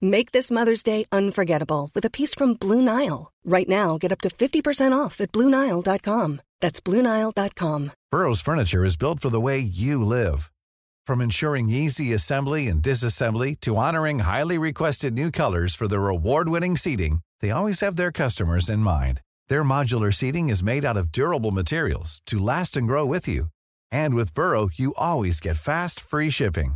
Make this Mother's Day unforgettable with a piece from Blue Nile. Right now, get up to 50% off at BlueNile.com. That's BlueNile.com. Burrow's furniture is built for the way you live. From ensuring easy assembly and disassembly to honoring highly requested new colors for their award-winning seating, they always have their customers in mind. Their modular seating is made out of durable materials to last and grow with you. And with Burrow, you always get fast, free shipping.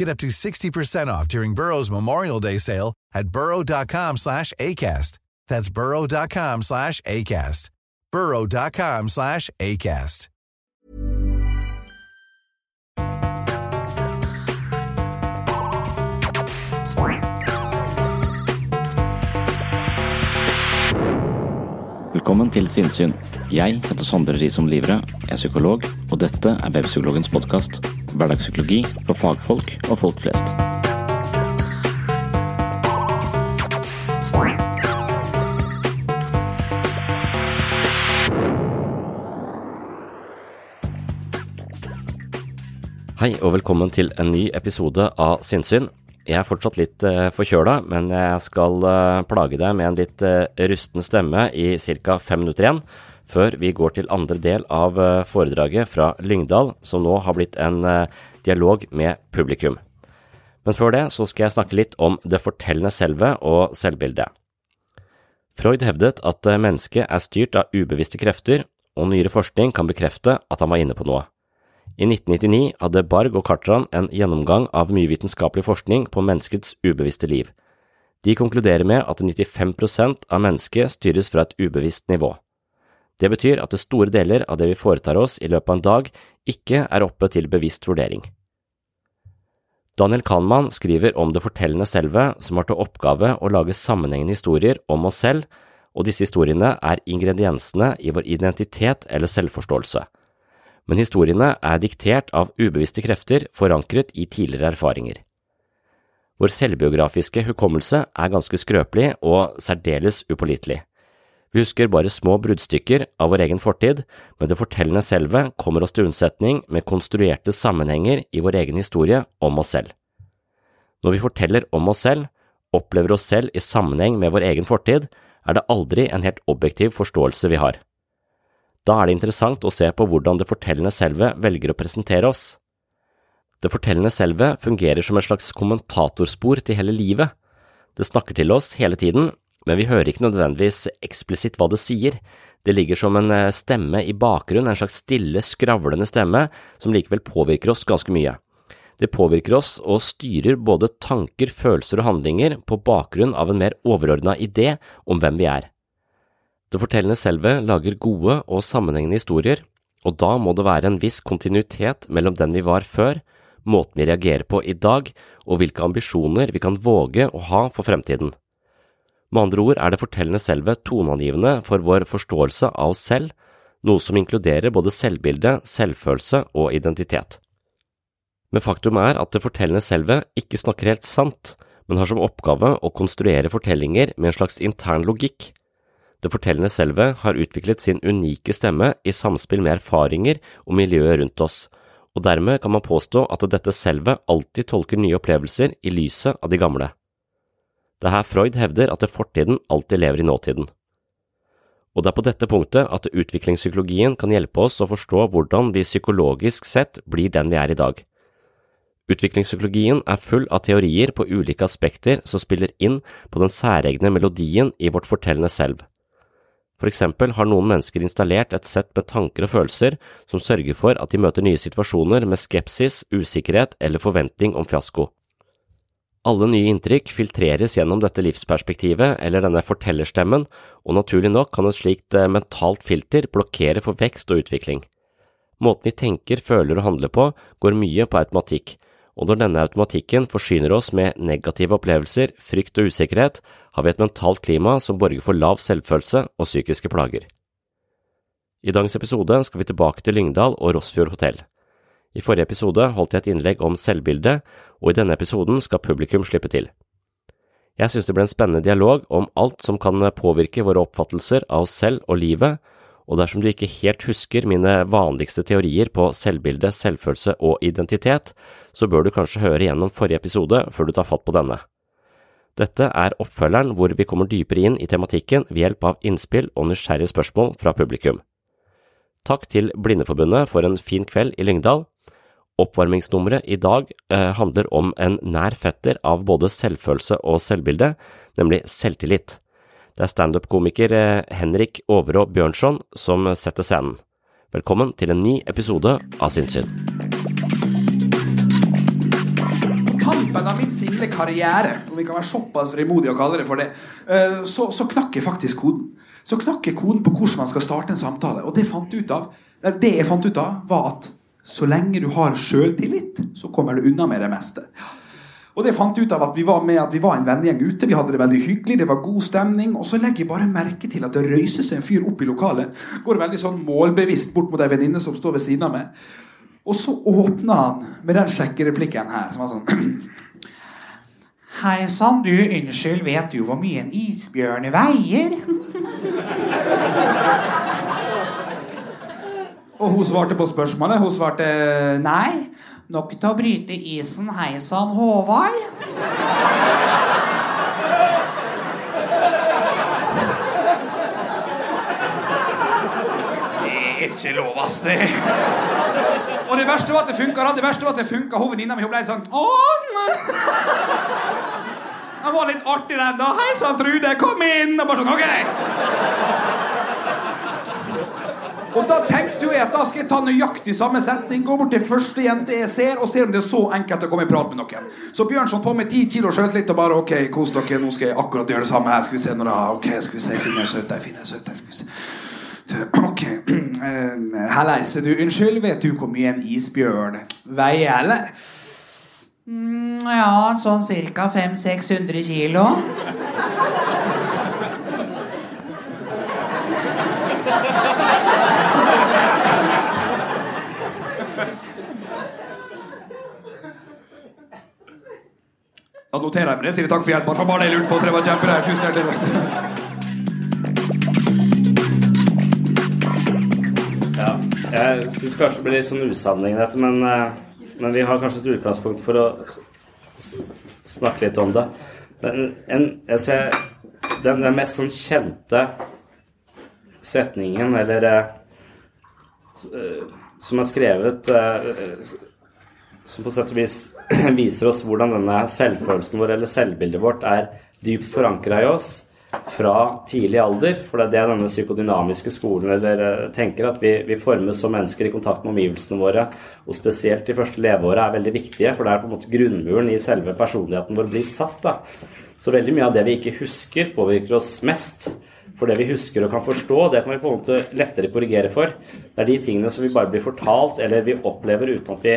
Get up to 60% off during Burrow's Memorial Day sale at burrow.com slash ACAST. That's burrow.com slash ACAST. burrow.com slash ACAST. Velkommen til Sinnsyn. Jeg heter Sondre Risom Livre, er psykolog, og dette er Webpsykologens podkast. Hverdagspsykologi for fagfolk og folk flest. Hei og velkommen til en ny episode av Sinnsyn. Jeg er fortsatt litt uh, forkjøla, men jeg skal uh, plage deg med en litt uh, rusten stemme i ca. fem minutter igjen, før vi går til andre del av uh, foredraget fra Lyngdal, som nå har blitt en dialog med publikum. Men før det så skal jeg snakke litt om det fortellende selve og selvbildet. Freud hevdet at mennesket er styrt av ubevisste krefter, og nyere forskning kan bekrefte at han var inne på noe. I 1999 hadde Barg og Cartran en gjennomgang av mye vitenskapelig forskning på menneskets ubevisste liv. De konkluderer med at 95% av mennesket styres fra et ubevisst nivå. Det betyr at det store deler av det vi foretar oss i løpet av en dag, ikke er oppe til bevisst vurdering. Daniel Kahnmann skriver om det fortellende selve som har til oppgave å lage sammenhengende historier om oss selv, og disse historiene er ingrediensene i vår identitet eller selvforståelse men historiene er diktert av ubevisste krefter forankret i tidligere erfaringer. Vår selvbiografiske hukommelse er ganske skrøpelig og særdeles upålitelig. Vi husker bare små bruddstykker av vår egen fortid, men det fortellende selve kommer oss til unnsetning med konstruerte sammenhenger i vår egen historie om oss selv. Når vi forteller om oss selv, opplever oss selv i sammenheng med vår egen fortid, er det aldri en helt objektiv forståelse vi har. Da er det interessant å se på hvordan det fortellende selve velger å presentere oss. Det fortellende selve fungerer som et slags kommentatorspor til hele livet. Det snakker til oss hele tiden, men vi hører ikke nødvendigvis eksplisitt hva det sier. Det ligger som en eh, stemme i bakgrunnen, en slags stille, skravlende stemme som likevel påvirker oss ganske mye. Det påvirker oss og styrer både tanker, følelser og handlinger på bakgrunn av en mer overordna idé om hvem vi er. Det fortellende selve lager gode og sammenhengende historier, og da må det være en viss kontinuitet mellom den vi var før, måten vi reagerer på i dag, og hvilke ambisjoner vi kan våge å ha for fremtiden. Med andre ord er det fortellende selve toneangivende for vår forståelse av oss selv, noe som inkluderer både selvbilde, selvfølelse og identitet. Men faktum er at det fortellende selve ikke snakker helt sant, men har som oppgave å konstruere fortellinger med en slags intern logikk, det fortellende selve har utviklet sin unike stemme i samspill med erfaringer og miljøet rundt oss, og dermed kan man påstå at dette selve alltid tolker nye opplevelser i lyset av de gamle. Det er her Freud hevder at det fortiden alltid lever i nåtiden. Og det er på dette punktet at utviklingspsykologien kan hjelpe oss å forstå hvordan vi psykologisk sett blir den vi er i dag. Utviklingspsykologien er full av teorier på ulike aspekter som spiller inn på den særegne melodien i vårt fortellende selv. For eksempel har noen mennesker installert et sett med tanker og følelser som sørger for at de møter nye situasjoner med skepsis, usikkerhet eller forventning om fiasko. Alle nye inntrykk filtreres gjennom dette livsperspektivet eller denne fortellerstemmen, og naturlig nok kan et slikt eh, mentalt filter blokkere for vekst og utvikling. Måten vi tenker, føler og handler på, går mye på automatikk, og når denne automatikken forsyner oss med negative opplevelser, frykt og usikkerhet, har vi et mentalt klima som borger for lav selvfølelse og psykiske plager. I dagens episode skal vi tilbake til Lyngdal og Rossfjord hotell. I forrige episode holdt jeg et innlegg om selvbildet, og i denne episoden skal publikum slippe til. Jeg synes det ble en spennende dialog om alt som kan påvirke våre oppfattelser av oss selv og livet, og dersom du ikke helt husker mine vanligste teorier på selvbilde, selvfølelse og identitet, så bør du kanskje høre gjennom forrige episode før du tar fatt på denne. Dette er oppfølgeren hvor vi kommer dypere inn i tematikken ved hjelp av innspill og nysgjerrige spørsmål fra publikum. Takk til Blindeforbundet for en fin kveld i Lyngdal, Oppvarmingsnummeret i dag eh, handler om en nær fetter av både selvfølelse og selvbilde, nemlig selvtillit. Det er standup-komiker eh, Henrik Overå Bjørnson som setter scenen. Velkommen til en ny episode av Sinnssyn. Tampen av min single karriere, om vi kan være såpass frimodige å kalle det for det, eh, så, så knakker faktisk koden. Så knakker koden på hvordan man skal starte en samtale. Og det, fant ut av, det jeg fant ut av, var at så lenge du har sjøltillit, så kommer du unna med det meste. Og det fant ut av at vi var med at vi var en vennegjeng ute. Vi hadde det veldig hyggelig, det var god stemning. Og så legger jeg bare merke til at det røyser seg en fyr opp i lokalet. Går veldig sånn målbevisst bort mot ei venninne som står ved siden av meg. Og så åpna han med den sjekkereplikken her, som var sånn Hei sann, du, unnskyld, vet du hvor mye en isbjørn veier? Og hun svarte på spørsmålet. Hun svarte nei. Nok til å bryte isen. Hei sann, Håvard. Det er ikke lov, ass, det. Og det verste var at det funka. Det verste var at det funka. Hun venninna mi ble sånn Åh! Han var litt artig, den da. Hei sann, Trude, kom inn! Og bare sånn, ok og da tenkte jo jeg at da skal jeg ta nøyaktig samme setning, gå bort til første jente jeg ser, og se om det er så enkelt å komme i prat med noen. Så Bjørnson på med ti kilo sjøltillit og bare OK, kos dere, nå skal jeg akkurat gjøre det samme her. Skal vi se når da, OK, skal vi se, finner jeg søt der, finner jeg søt der, skal vi se. Ok. Halleis, du, unnskyld, vet du hvor mye en isbjørn veier, eller? Mm, ja, sånn ca. 500-600 kilo. Noterer jeg meg det. Sier takk for hjelpa. For bare det jeg lurte på. Så det var kjempebra. Tusen hjertelig Ja, jeg syns kanskje det blir litt sånn usammenhengende, men, eh, men vi har kanskje et utgangspunkt for å snakke litt om det. Den, en, jeg ser, den, den mest sånn kjente setningen, eller uh, som er skrevet uh, som på sett og vis viser oss hvordan denne selvfølelsen vår eller selvbildet vårt er dypt forankra i oss fra tidlig alder. For det er det denne psykodynamiske skolen eller, eh, tenker, at vi, vi, formes som mennesker i kontakt med omgivelsene våre. Og spesielt de første leveåra er veldig viktige, for det er på en måte grunnmuren i selve personligheten vår blir satt. da. Så veldig mye av det vi ikke husker, påvirker oss mest. For det vi husker og kan forstå, det kan vi på en måte lettere korrigere for. Det er de tingene som vi bare blir fortalt, eller vi opplever uten at vi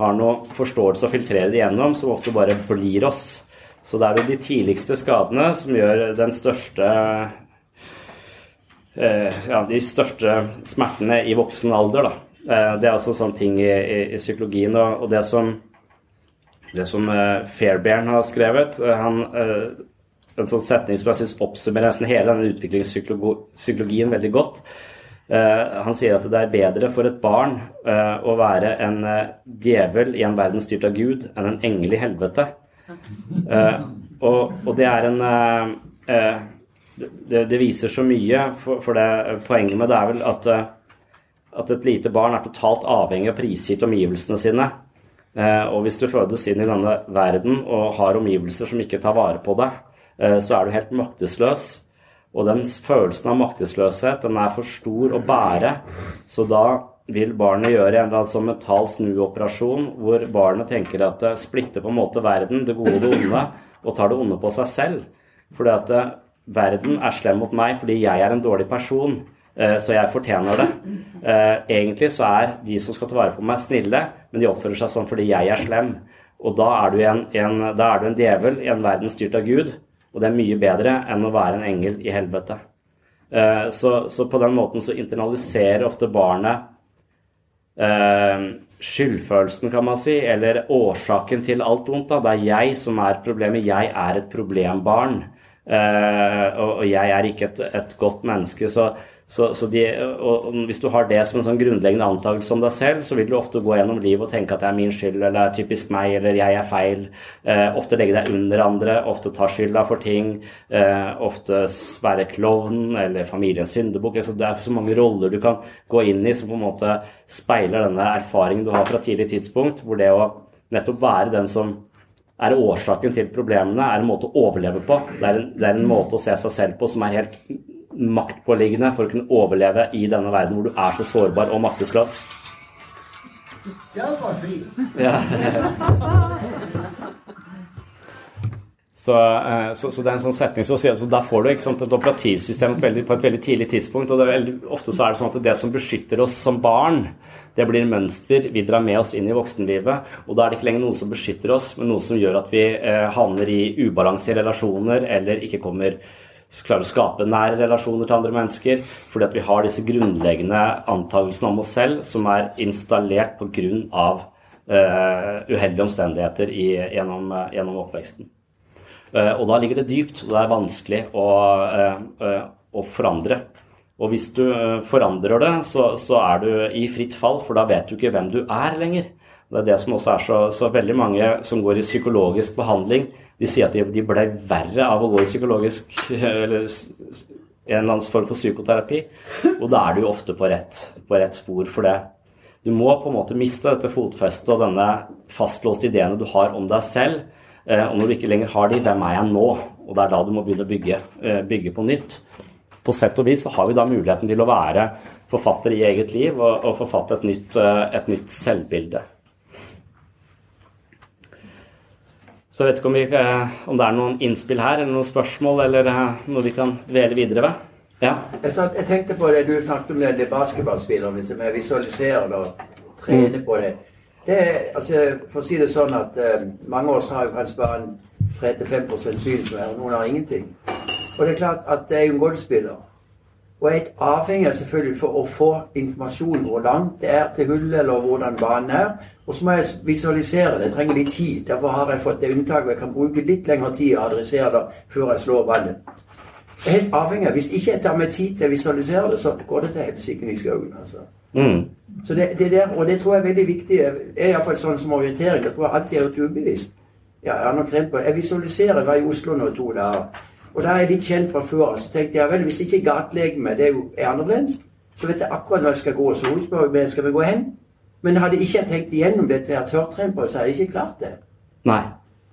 har noe forståelse å filtrere det gjennom, som ofte bare blir oss. Så det er jo de tidligste skadene som gjør den største eh, ja, de største smertene i voksen alder. Da. Eh, det er også sånne ting i, i, i psykologien. Og, og, det som, det som eh, Fairbairn har skrevet eh, han, En sånn setning som jeg syns oppsummerer nesten hele denne utviklingspsykologien veldig godt han sier at det er bedre for et barn eh, å være en eh, djevel i en verden styrt av Gud enn en engel i helvete. Og, og det er en det, det, viser så mye. For, det, poenget med det er vel at, at et lite barn er totalt avhengig av prisgitt omgivelsene sine. Eh, og hvis du fødes inn i denne verden og har omgivelser som ikke tar vare på deg, eh, så er du helt maktesløs. Og den følelsen av maktesløshet, den er for stor å bære. Så da vil barnet gjøre en eller annen sånn mental snuoperasjon hvor barnet tenker at det splitter på en måte verden, det gode og det onde, og tar det onde på seg selv. Fordi at verden er slem mot meg fordi jeg er en dårlig person, eh, så jeg fortjener det. Eh, egentlig så er de som skal ta vare på meg, snille, men de oppfører seg sånn fordi jeg er slem. Og da er du en, en, er du en djevel i en verden styrt av Gud, og det er mye bedre enn å være en engel i helvete. Eh, så, så på den måten så internaliserer ofte barnet skyldfølelsen, kan man si, eller årsaken til alt vondt. Da. Det er jeg som er problemet. Jeg er et problembarn. Og, og, jeg er ikke et, et godt menneske. Så, så, så de, og, hvis du har det som en sånn grunnleggende antakelse om deg selv, så vil du ofte gå gjennom livet og tenke at det er min skyld, eller det er typisk meg, eller jeg er feil. Eh, ofte legge deg under andre, ofte ta skylda for ting. Eh, ofte være klovn eller familiens syndebukk. Altså, det er så mange roller du kan gå inn i som på en måte speiler denne erfaringen du har fra tidlig tidspunkt, hvor det å nettopp være den som er årsaken til problemene, er en måte å overleve på. Det er en, det er en måte å se seg selv på som er helt maktpåliggende for å kunne overleve i denne verden hvor du er så sårbar og maktesløs. Ja, var fint. Ja. Så, eh, så, så, det er en sånn setning så, så Da får du sant, et operativsystem på et veldig tidlig tidspunkt. og veldig, Ofte så er det sånn at det som beskytter oss som barn, det blir mønster vi drar med oss inn i voksenlivet. Og da er det ikke lenger noe som beskytter oss, men noe som gjør at vi eh, havner i ubalanse i relasjoner, eller ikke kommer klarer å skape nære relasjoner til andre mennesker. Fordi at vi har disse grunnleggende antakelsene om oss selv som er installert pga. Uh, uheldige omstendigheter i, gjennom, uh, gjennom, oppveksten. Uh, og da ligger det dypt, og det er vanskelig å, uh, å forandre. Og hvis du eh, forandrer det, så, så, er du i fritt fall, for da vet du ikke hvem du er lenger. Det er det som også er så, så veldig mange som går i psykologisk behandling, de sier at de, de ble verre av å gå i psykologisk eller en eller annen form for psykoterapi. Og da er du jo ofte på rett, på rett spor for det. Du må på en måte miste dette fotfestet og denne fastlåste ideene du har om deg selv. Eh, og når du ikke lenger har de, hvem er jeg nå? Og det er da du må begynne å bygge, eh, bygge på nytt på sett og vis så har vi da muligheten til å være forfatter i eget liv og, og forfatte et nytt, eh, et nytt, selvbilde. Så jeg vet ikke om, vi, eh, om, det er noen innspill her, eller noen spørsmål, eller eh, noe vi kan dvele videre ved. Ja. Jeg, tenkte på det du snakket om, det, basketballspilleren min som jeg visualiserer og trener på det. det altså, for å si det sånn at uh, mange av oss har jo kanskje bare en 3-5 synsvær, og noen har ingenting. Og det er klart at jeg er jo en golfspiller. Og jeg er avhengig selvfølgelig for å få informasjon hvor langt det er til hullet, eller hvordan banen er. Og så må jeg visualisere det. Jeg trenger litt tid. Derfor har jeg fått det unntaket. Jeg kan bruke litt lengre tid å adressere det før jeg slår ballen. Jeg er helt avhengig. Hvis ikke jeg tar meg tid til å visualisere det, så går det til helsike i skauen. Altså. Mm. Så det, det, der, og det tror jeg er veldig viktig. Det er iallfall sånn som orientering. Jeg tror jeg alltid har gjort ubevisst. Ja, jeg har nok rent på Jeg visualiserer. Var i Oslo nå to dager. Og da er jeg litt kjent fra før. Så tenkte jeg vel, hvis ikke gatelegemet er, er annerledes, så vet jeg akkurat når jeg skal gå. Så hun spør meg skal vi gå hen. Men hadde ikke jeg tenkt igjennom dette jeg tørrtrent på, så hadde jeg ikke klart det. Nei.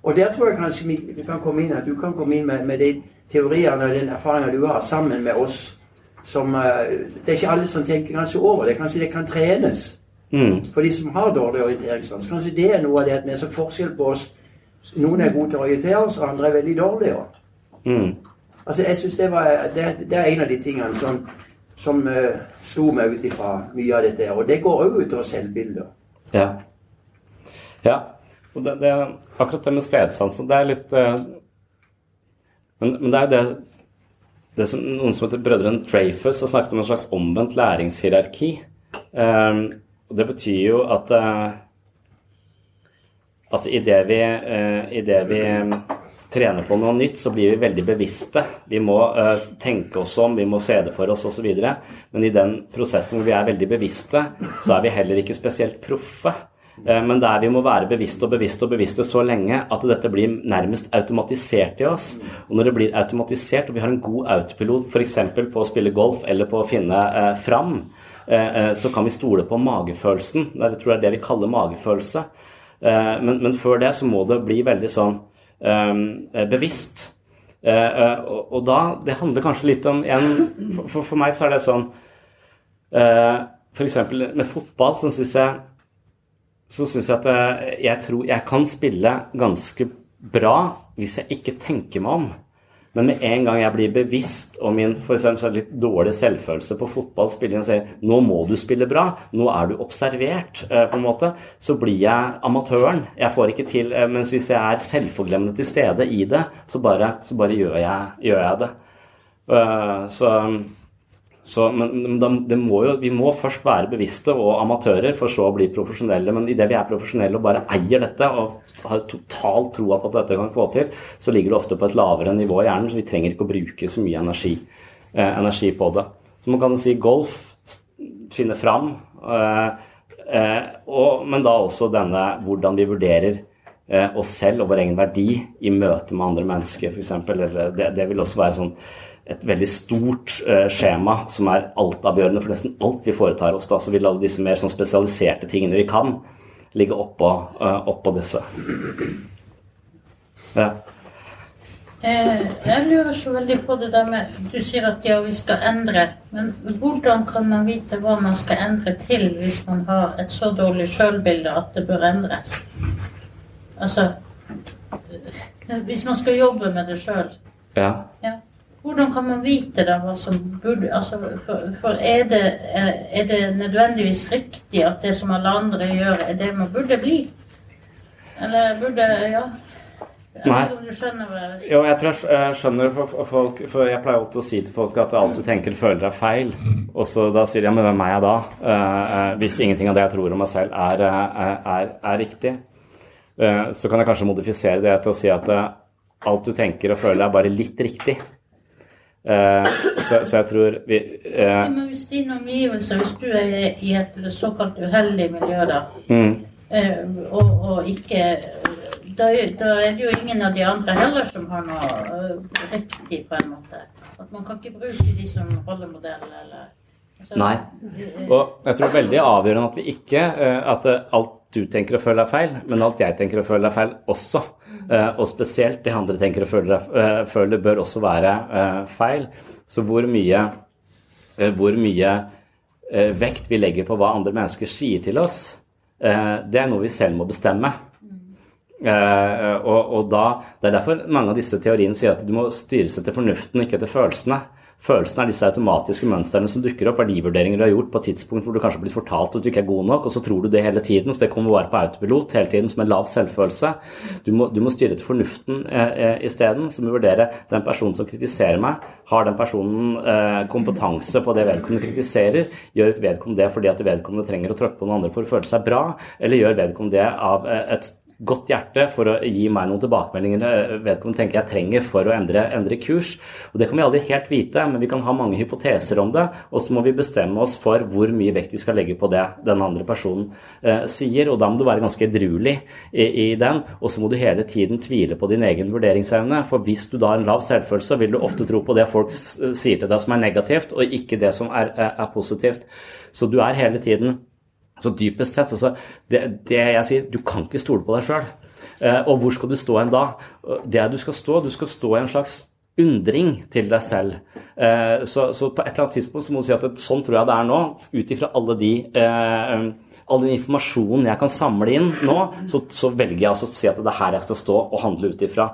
Og der tror jeg kanskje vi kan komme inn, at du kan komme inn med, med de teoriene og den erfaringen du har, sammen med oss. Som, uh, det er ikke alle som tenker kanskje over det. Kanskje det kan trenes. Mm. For de som har dårlig orienteringssans. Kanskje det er noe av det at vi er så forskjell på oss. Noen er gode til å orientere oss, og andre er veldig dårlige. Mm. Altså, jeg synes det, var, det, det, er en av de tingene som, som uh, slo meg ut ifra mye av dette. Og det går òg utover selvbildet. Ja. ja. Og det, det, akkurat det med stedsansen, det er litt uh, men, men, det er jo det, det som noen som heter brødrene Dreyfus har snakket om en slags omvendt læringshierarki. Um, og det betyr jo at uh, at idet vi, uh, i det vi trener på noe nytt, så blir vi veldig bevisste. Vi må uh, tenke oss om, vi må se det for oss osv. Men i den prosessen hvor vi er veldig bevisste, så er vi heller ikke spesielt proffe. Uh, men der vi må være bevisste og bevisste og bevisste så lenge at dette blir nærmest automatisert i oss. Og når det blir automatisert, og vi har en god autopilot f.eks. på å spille golf eller på å finne uh, fram, så kan vi stole på magefølelsen. Jeg tror det er det vi kaller magefølelse. Men, men, før det så må det bli veldig sånn bevisst. Og, og, da Det handler kanskje litt om en, for, for, meg så er det sånn F.eks. med fotball så syns jeg så syns jeg at eh, jeg tror jeg kan spille ganske bra hvis jeg ikke tenker meg om. Men med en gang jeg blir bevisst om min for eksempel, litt dårlig selvfølelse på fotball, spiller og sier nå må du spille bra, nå er du observert, eh, på en måte, så blir jeg amatøren. Jeg får ikke til eh, Mens hvis jeg er selvforglemmende til stede i det, så bare, så bare gjør, jeg, gjør, jeg, det. Så så, men da, må jo, vi må først være bevisste og amatører, for så å bli profesjonelle. Men idet vi er profesjonelle og bare eier dette og har totalt tro på at dette kan få til, så ligger det ofte på et lavere nivå i hjernen, så vi trenger ikke å bruke så mye energi, eh, energi på det. Så man kan si golf, finne fram, eh, eh, og, men da også denne hvordan vi vurderer eh, oss selv og vår egen verdi i møte med andre mennesker, f.eks. Det, det vil også være sånn et veldig stort uh, skjema som er altavgjørende for nesten alt vi foretar oss. Da, så vil alle disse mer sånn spesialiserte tingene vi kan, ligge oppå, uh, oppå disse. Ja. Eh, jeg lurer så veldig på det der med Du sier at ja, vi skal endre. Men hvordan kan man vite hva man skal endre til hvis man har et så dårlig sjølbilde at det bør endres? Altså Hvis man skal jobbe med det sjøl. Ja. ja. Hvordan kan man vite da hva som burde altså, For, for er, det, er, det, nødvendigvis riktig at det som alle andre gjør, er det man burde bli? Eller burde Ja. Nei. Jo, jeg tror jeg skjønner for folk For jeg pleier alltid å si til folk at alt du tenker, føler er feil. Og så da sier de ja, men hvem er jeg da? Uh, uh, hvis ingenting av det jeg tror om meg selv, er, uh, er, er riktig. så kan jeg kanskje modifisere det til å si at alt du tenker og føler, er bare litt riktig. Uh, så, så, jeg tror vi eh, Men Hvis dine omgivelser, hvis du er i et såkalt uheldig miljø, da, mm. uh, og, og, ikke da, da, er det jo ingen av de andre heller som har noe riktig, på en måte. At man kan ikke bruke de som rollemodell, eller så, Nei. Og jeg tror det er veldig avgjørende at vi ikke At alt du tenker og føler er feil, men alt jeg tenker og føler er feil også. Uh, og spesielt det andre tenker og føler, uh, føler bør også være uh, feil. Så hvor mye, hvor mye vekt vi legger på hva andre mennesker sier til oss, det er noe vi selv må bestemme. Og, og, da, Det er derfor mange av disse teoriene sier at du må styres etter fornuften, ikke etter følelsene. Følelsene er disse automatiske mønstrene som dukker opp, verdivurderinger du har gjort på et tidspunkt hvor du kanskje har blitt fortalt at du ikke er god nok, og så tror du det hele tiden. Så det kommer bare på autopilot hele tiden som en lav selvfølelse. Du må, du må styre etter fornuften eh, eh, isteden. Så må du vurdere den personen som kritiserer meg, har den personen eh, kompetanse på det vedkommende kritiserer? Gjør vedkommende det fordi at vedkommende trenger å tråkke på noen andre for å føle seg bra, eller gjør vedkommende det av eh, et godt hjerte for å gi meg noen tilbakemeldinger eh, vedkommende tenker jeg trenger for å endre, endre, kurs. Og Det kan vi aldri helt vite, men vi kan ha mange hypoteser om det. Og så må vi bestemme oss for hvor mye vekt vi skal legge på det den andre personen eh, sier. Og da må du være ganske edruelig i, i, den. Og så må du hele tiden tvile på din egen vurderingsevne. For hvis du da har en lav selvfølelse, vil du ofte tro på det folk sier til deg som er negativt, og ikke det som er, er, er positivt. Så du er hele tiden så dypest sett, altså, det, det, jeg sier, du kan ikke stole på deg sjøl. Eh, og hvor skal du stå hen da? Det du skal stå, du skal stå i en slags undring til deg selv. Eh, så, så, på et eller annet tidspunkt så må du si at sånn tror jeg det er nå, ut ifra alle de eh, all den informasjonen jeg kan samle inn nå, så, så, velger jeg altså å si at det er her jeg skal stå og handle ut ifra.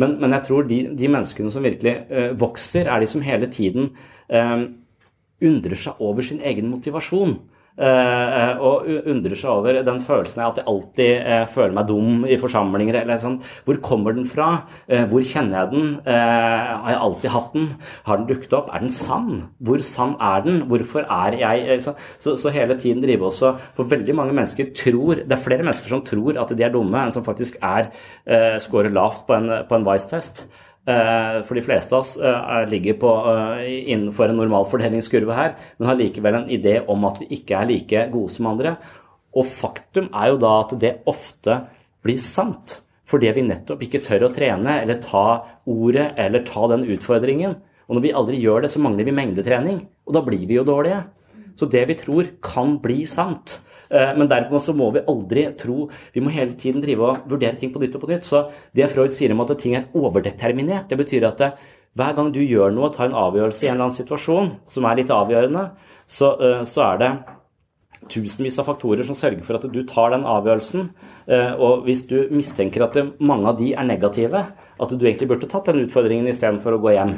Men, men, jeg tror de, de menneskene som virkelig uh, vokser, er de som hele tiden uh, undrer seg over sin egen motivasjon. Uh, og undrer seg over den følelsen at jeg alltid uh, føler meg dum i forsamlinger. eller sånn. Hvor kommer den fra? Hvor kjenner jeg den? har jeg alltid hatt den? Har den dukket opp? Er den sann? Hvor sann er den? Hvorfor er jeg så, så, så, hele tiden drive også For veldig mange mennesker tror Det er flere mennesker som tror at de er dumme, enn som faktisk er scorer lavt på en, på en Vice-test. Eh, for de fleste av oss eh, ligger på, eh, innenfor en normal fordelingskurve her, men har likevel en idé om at vi ikke er like gode som andre. Og faktum er jo da at det ofte blir sant. Fordi vi nettopp ikke tør å trene eller ta ordet eller ta den utfordringen. Og når vi aldri gjør det, så mangler vi mengdetrening. Og da blir vi jo dårlige. Så det vi tror, kan bli sant. Eh, men dermed så må vi aldri tro Vi må hele tiden drive og vurdere ting på nytt og på nytt. Så det Freud sier om at ting er overdeterminert, det betyr at det, hver gang du gjør noe, tar en avgjørelse i en eller annen situasjon som er litt avgjørende, så, eh, så er det tusenvis av faktorer som sørger for at du tar den avgjørelsen. Eh, og hvis du mistenker at mange av de er negative, at du egentlig burde tatt den utfordringen istedenfor å gå hjem,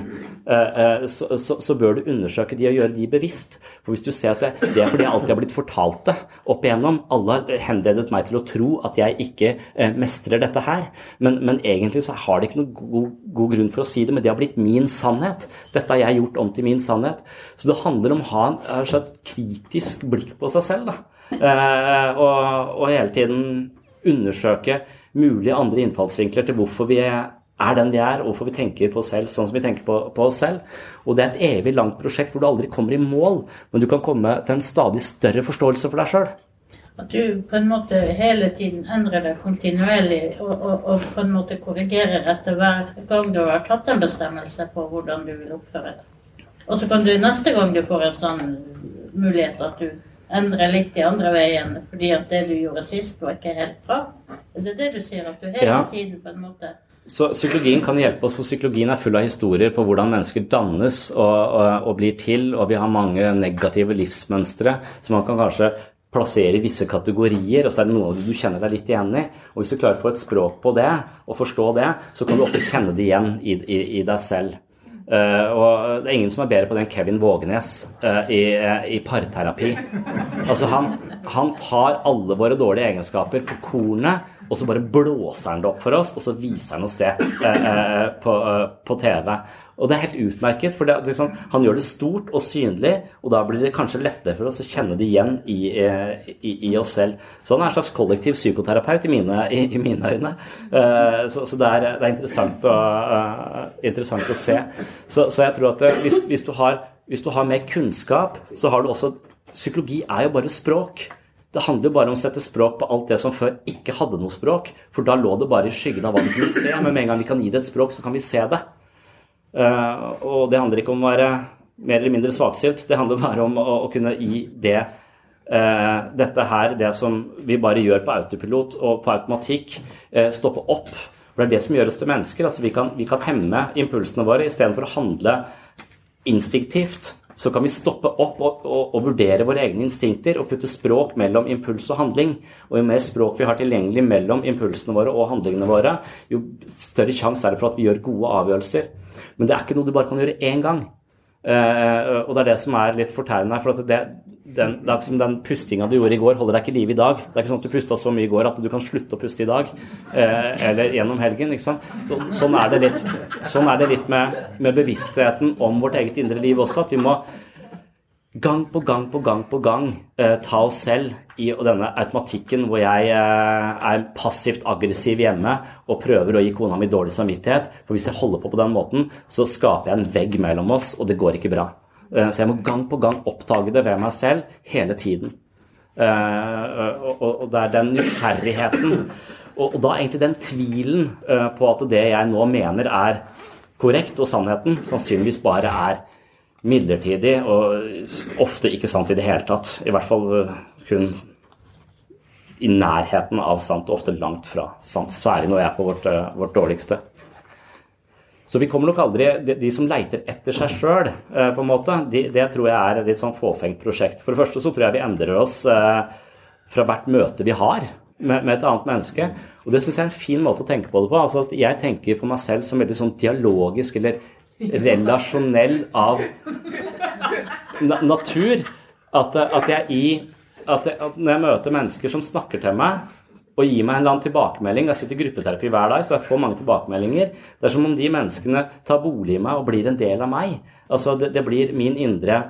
eh, eh, så, så, så, bør du undersøke de og gjøre de bevisst. For hvis du ser at det, det er fordi jeg alltid har blitt fortalt det opp igjennom, alle har henledet meg til å tro at jeg ikke mestrer dette her, men, men egentlig så har det ikke noen god, god, grunn for å si det, men det har blitt min sannhet. Dette har jeg gjort om til min sannhet. Så det handler om å ha en slags kritisk blikk på seg selv, og, og hele tiden undersøke mulige andre innfallsvinkler til hvorfor vi er den vi er, og hvorfor vi tenker på oss selv sånn som vi tenker på, på, oss selv. Og det er et evig langt prosjekt hvor du aldri kommer i mål, men du kan komme til en stadig større forståelse for deg sjøl. At du på en måte hele tiden endrer deg kontinuerlig og, og, og, på en måte korrigerer etter hver gang du har tatt en bestemmelse på hvordan du vil oppføre deg. Og så kan du neste gang du får en sånn mulighet at du endrer litt i andre veien fordi at det du gjorde sist, var ikke helt bra? Det er det du sier, at du hele ja. tiden på en måte så Psykologien kan hjelpe oss, for psykologien er full av historier på hvordan mennesker dannes og, og, og blir til, og vi har mange negative livsmønstre som man kan kanskje plassere i visse kategorier, og så er det noe du kjenner deg litt igjen i. Og Hvis du klarer å få et språk på det, og forstå det, så kan du ofte kjenne det igjen i, i, i deg selv. Uh, og det er ingen som er bedre på det enn Kevin Vågenes uh, i, uh, i, parterapi. Altså han, han, tar alle våre dårlige egenskaper på kornet, og så bare blåser han det opp for oss, og så viser han oss det på, på TV. Og det er helt utmerket, for det, liksom, han gjør det stort og synlig, og da blir det kanskje lettere for oss å kjenne det igjen i, i, i oss selv. Så han er en slags kollektiv psykoterapeut i mine, i, i mine øyne. Eh, så, så det, er, det, er, interessant å, uh, interessant å se. Så, så, jeg tror at eh, hvis, hvis, du har, hvis, du har, mer kunnskap, så har du også Psykologi er jo bare språk. Det handler jo bare om å sette språk på alt det som før ikke hadde noe språk. For da lå det bare i skyggen av hva det kunne se. Men med en gang vi kan gi det et språk, så kan vi se det. Eh, og det handler ikke om å være mer eller mindre svaksynt, det handler bare om å, kunne gi det eh, dette her, det som vi bare gjør på autopilot og på automatikk, eh, stoppe opp. For det er det som gjør oss til mennesker. altså Vi kan, vi kan hemme impulsene våre istedenfor å handle instinktivt. Så kan vi stoppe opp og, og, og, vurdere våre egne instinkter og putte språk mellom impuls og handling. Og jo mer språk vi har tilgjengelig mellom impulsene våre og handlingene våre, jo større sjanse er det for at vi gjør gode avgjørelser. Men det er ikke noe du bare kan gjøre én gang. Uh, og det er det som er litt fortærende. For det, den, det er som den pustinga du gjorde i går, holder deg ikke i live i dag. Det er ikke sånn at du pusta så mye i går at du kan slutte å puste i dag. Eh, eller gjennom helgen. ikke? Så, sånn er det litt, sånn er det litt med, med, bevisstheten om vårt eget indre liv også. At vi må gang på gang på gang på gang eh, ta oss selv i denne automatikken hvor jeg uh, er passivt aggressiv hjemme og prøver å gi kona mi dårlig samvittighet. For hvis jeg holder på på den måten, så skaper jeg en vegg mellom oss, og det går ikke bra. Uh, så jeg må gang på gang oppdage det ved meg selv hele tiden. Og, og, det er den nysgjerrigheten og, da egentlig den tvilen på at det jeg nå mener er korrekt, og sannheten sannsynligvis bare er midlertidig og ofte ikke sant i det hele tatt. I hvert fall eh, kun i nærheten av sant, og ofte langt fra sant. Særlig når jeg er på vårt, eh, vårt dårligste. Så vi kommer nok aldri De, de som leiter etter seg sjøl, eh, på en måte, de, det tror jeg er et litt sånn fåfengt prosjekt. For det første så tror jeg vi endrer oss fra hvert møte vi har med, med et annet menneske. Og det syns jeg er en fin måte å tenke på det på. Altså at Jeg tenker på meg selv som veldig sånn dialogisk eller relasjonell av na natur. At, at, jeg i at, at, når jeg møter mennesker som snakker til meg og gir meg en eller annen tilbakemelding Jeg sitter i gruppeterapi hver dag, så jeg får mange tilbakemeldinger. Det er som om de menneskene tar bolig i meg og blir en del av meg. Altså, det, det blir min indre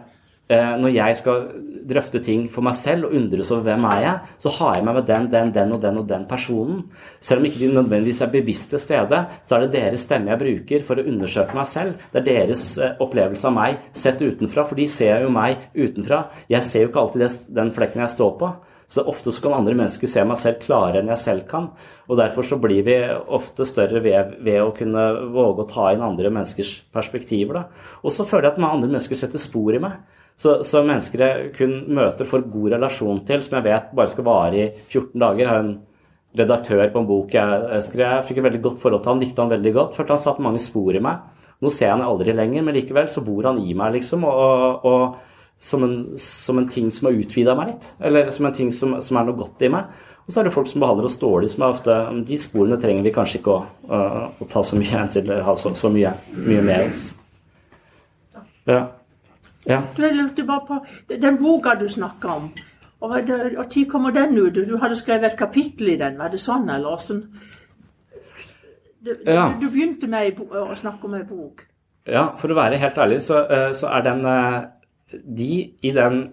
Eh, når jeg skal drøfte ting for meg selv og undres over hvem er jeg, så har jeg meg med den, den, den og den og den personen. Selv om ikke de nødvendigvis er bevisst til stede, så er det deres stemme jeg bruker for å undersøke meg selv. Det er deres eh, opplevelse av meg sett utenfra, for de ser jo meg utenfra. Jeg ser jo ikke alltid den flekken jeg står på. Så ofte så kan andre mennesker se meg selv klarere enn jeg selv kan. Og derfor så blir vi ofte større ved, ved å kunne våge å ta inn andre menneskers perspektiver. Da. Og så føler jeg at andre mennesker setter spor i meg. Så, så, mennesker jeg kun møter, får god relasjon til, som jeg vet bare skal vare i 14 dager. Jeg har en redaktør på en bok jeg skrev. Jeg fikk et veldig godt forhold til han, likte han veldig godt. Følte han satt mange spor i meg. Nå ser jeg han aldri lenger, men likevel så bor han i meg, liksom. og, og som en, som en, ting som har utvida meg litt. Eller som en ting som, som, er noe godt i meg. Og så er det folk som behandler oss dårlig, som er ofte De sporene trenger vi kanskje ikke å, uh, å ta så mye hensyn til, ha så, så mye, mye, med oss. Ja. ja. Du, jeg lurte bare på den boka du snakka om. Og Når kommer den ut? Du hadde skrevet et kapittel i den, var det sånn, eller åssen? Du, ja. du, begynte med å snakke om ei bok. Ja, for å være helt ærlig, så, uh, så er den uh, de i den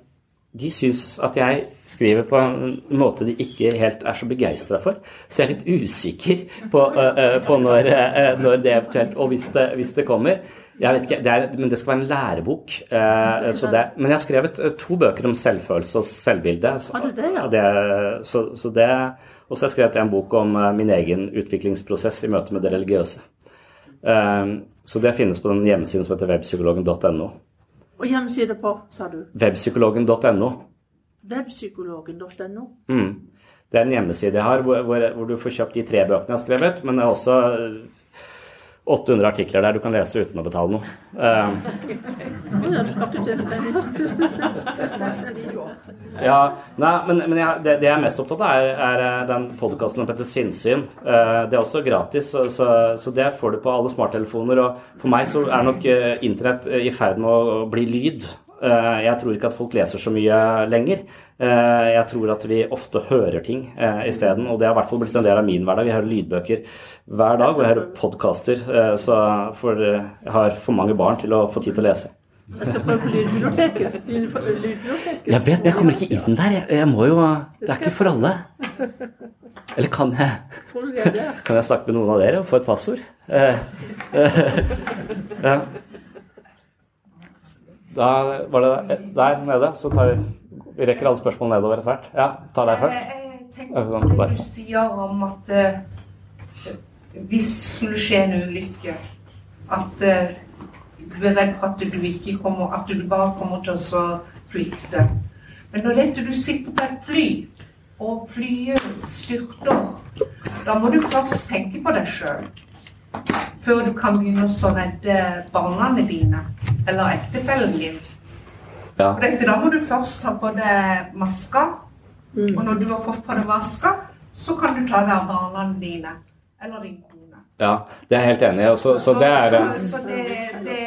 de syns at jeg skriver på en måte de ikke helt er så begeistra for. Så jeg er litt usikker på, uh, på når, uh, når, det eventuelt Og hvis det, hvis det kommer. Jeg vet ikke, det er, Men det skal være en lærebok. Uh, det, men jeg har skrevet to bøker om selvfølelse og selvbilde. Så, du det, ja? Det, så, så det, og så har jeg skrevet en bok om min egen utviklingsprosess i møte med det religiøse. så det finnes på den hjemmesiden som heter webpsykologen.no. Og hjemmeside på, sa du? Webpsykologen.no. Webpsykologen.no. Mm. Det er en hjemmeside jeg har hvor, hvor, hvor, du får kjøpt de tre bøkene jeg har skrevet, men det er også 800 artikler der du kan lese uten å betale noe. Uh, ja, nei, men, men jeg, det, det, jeg er mest opptatt av, er, er eh, den podkasten som heter Sinnsyn. Uh, det er også gratis, så, så, så, det får du på alle smarttelefoner. Og for meg så er nok uh, internett i ferd med å bli lyd. Jeg tror ikke at folk leser så mye lenger. Jeg tror at vi ofte hører ting isteden, og det har i hvert fall blitt en del av min hverdag. Vi hører lydbøker hver dag, og jeg hører podkaster, for jeg har for mange barn til å få tid til å lese. Jeg skal prøve på lydbiblioteket. lydbiblioteket. Jeg vet, jeg kommer ikke inn der. Jeg, jeg må jo Det er ikke for alle. Eller kan jeg Kan jeg snakke med noen av dere og få et passord? Eh, eh, ja. Da var det der nede, så tar vi Vi rekker alle spørsmål nedover etter hvert. Ja, ta deg først. Jeg tenker på det du sier om at uh, hvis det skulle skje en ulykke, at uh, du er redd for at du ikke kommer At du bare kommer til å flykte. Men når dette du sitter på et fly, og flyet styrter, da må du først tenke på deg sjøl. Før du kan begynne å redde barna dine eller ektefellen din. Ja. For dette, da må du først ta på deg maska. Mm. Og når du har fått på deg maska, så kan du ta deg av barna dine eller din kone. Ja, det er jeg helt enig i. Så, så, så, det er så, så det, det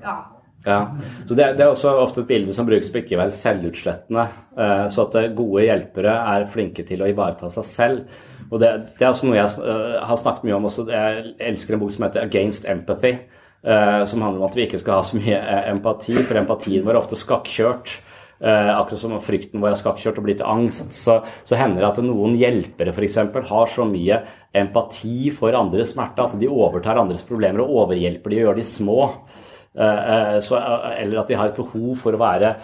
ja. Ja, så det, det, er også ofte et bilde som brukes på ikke å være selvutslettende. Eh, så at gode hjelpere er flinke til å ivareta seg selv. Og det, det er også noe jeg uh, har snakket mye om. Også. Jeg elsker en bok som heter 'Against Empathy'. Uh, som handler om at vi ikke skal ha så mye empati, for empatien vår er ofte skakkjørt. Uh, akkurat som frykten vår er skakkjørt og blir til angst. Så, så hender det at noen hjelpere f.eks. har så mye empati for andres smerte at de overtar andres problemer og overhjelper de og gjør de små. Uh, eh, så, eh, eller at de har et behov for å være,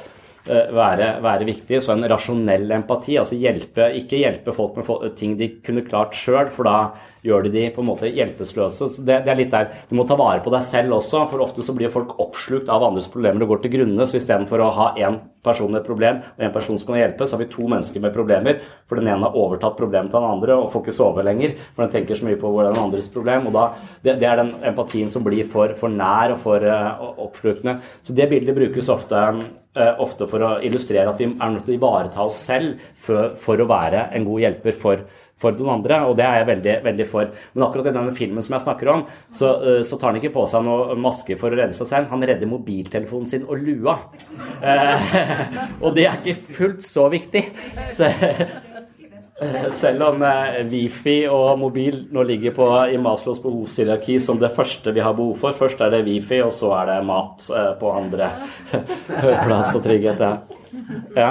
være, være viktig. Så en rasjonell empati, altså hjelpe, ikke hjelpe folk med ting de kunne klart sjøl, for da gjør de de på en måte hjelpeløse. Det, det, er litt der, Du må ta vare på deg selv også, for ofte så blir folk oppslukt av andres problemer og går til grunne. Så istedenfor å ha én person med et problem og en person som kan hjelpe, så har vi to mennesker med problemer. For den ene har overtatt problemet til den andre og får ikke sove lenger. For den tenker så mye på hvordan den andres problem. Og da, det, det, er den empatien som blir for, for nær og for uh, oppslukende. Så det bildet brukes ofte, uh, ofte for å illustrere at vi er nødt til å ivareta oss selv for, for å være en god hjelper for for noen andre, og det er jeg veldig, veldig for. Men akkurat i denne filmen som jeg snakker om, så, uh, så tar han ikke på seg noe maske for å redde seg selv. Han redder mobiltelefonen sin og lua. Uh, og det er ikke fullt så viktig. Så, selv om Wifi og mobil nå ligger på, i Maslows behovshierarki som det første vi har behov for. Først er det Wifi, og så er det mat på andre plass og trygghet. Ja.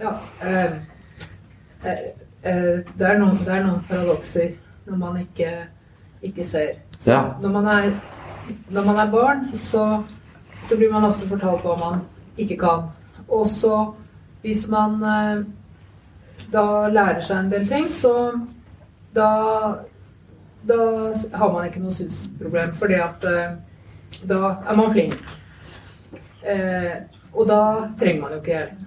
Ja, eh, eh, eh, det, er noen, det er noen paradokser når man ikke, ikke ser. Ja. når, man er, når man er barn, så, så blir man ofte fortalt hva man ikke kan. Og så hvis man eh, da lærer seg en del ting, så da, da har man ikke noe synsproblem, fordi at eh, da er man flink. Eh, og da trenger man jo ikke hjelp.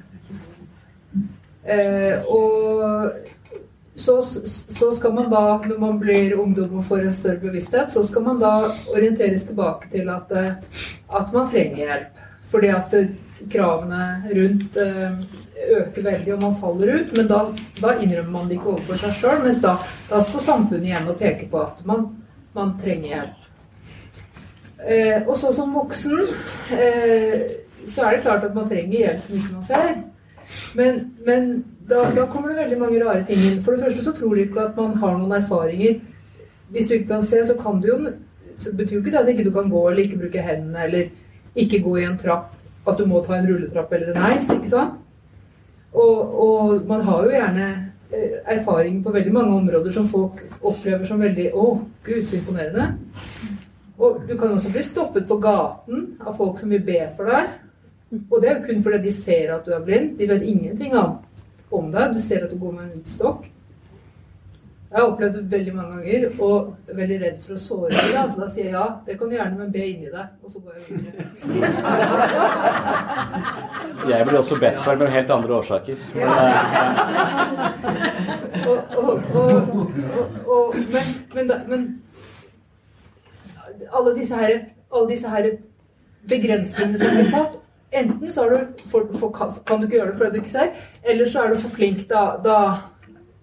Eh, og så, så skal man da, når man blir ungdom og får en større bevissthet, så skal man da orienteres tilbake til at, eh, at man trenger hjelp. Fordi at eh, kravene rundt øker veldig, og man faller ut. Men da, da innrømmer man det ikke overfor seg sjøl, mens da, da står samfunnet igjen og peker på at man, man trenger hjelp. Eh, og så som voksen eh, så er det klart at man trenger hjelp som ikke man ser. Men, men da, da kommer det veldig mange rare ting inn. For det første så tror du ikke at man har noen erfaringer. Hvis du ikke kan se, så kan du jo så betyr jo ikke det at ikke du kan gå eller ikke bruke hendene eller ikke gå i en trapp. At du må ta en rulletrapp eller en heis, ikke sant? Og, og man har jo gjerne eh, erfaring på veldig mange områder som folk opplever som veldig Å, gud, så imponerende. Og du kan også bli stoppet på gaten av folk som vil be for deg. Og det er jo kun fordi de ser at du er blind. De vet ingenting annet om deg. Du ser at du går med en hvit stokk. Jeg har opplevd det veldig mange ganger og er veldig redd for å såre dem. Så så da sier jeg ja, det kan du gjerne, men be inni deg. Og så går jeg videre. Jeg blir også bedt for, med helt andre årsaker. Men, og, og, og, og, men, men, men alle disse her, alle disse her begrensningene som blir satt Enten så du, for, for, kan du ikke gjøre det fordi du ikke ser, eller så er du for flink. Da, da,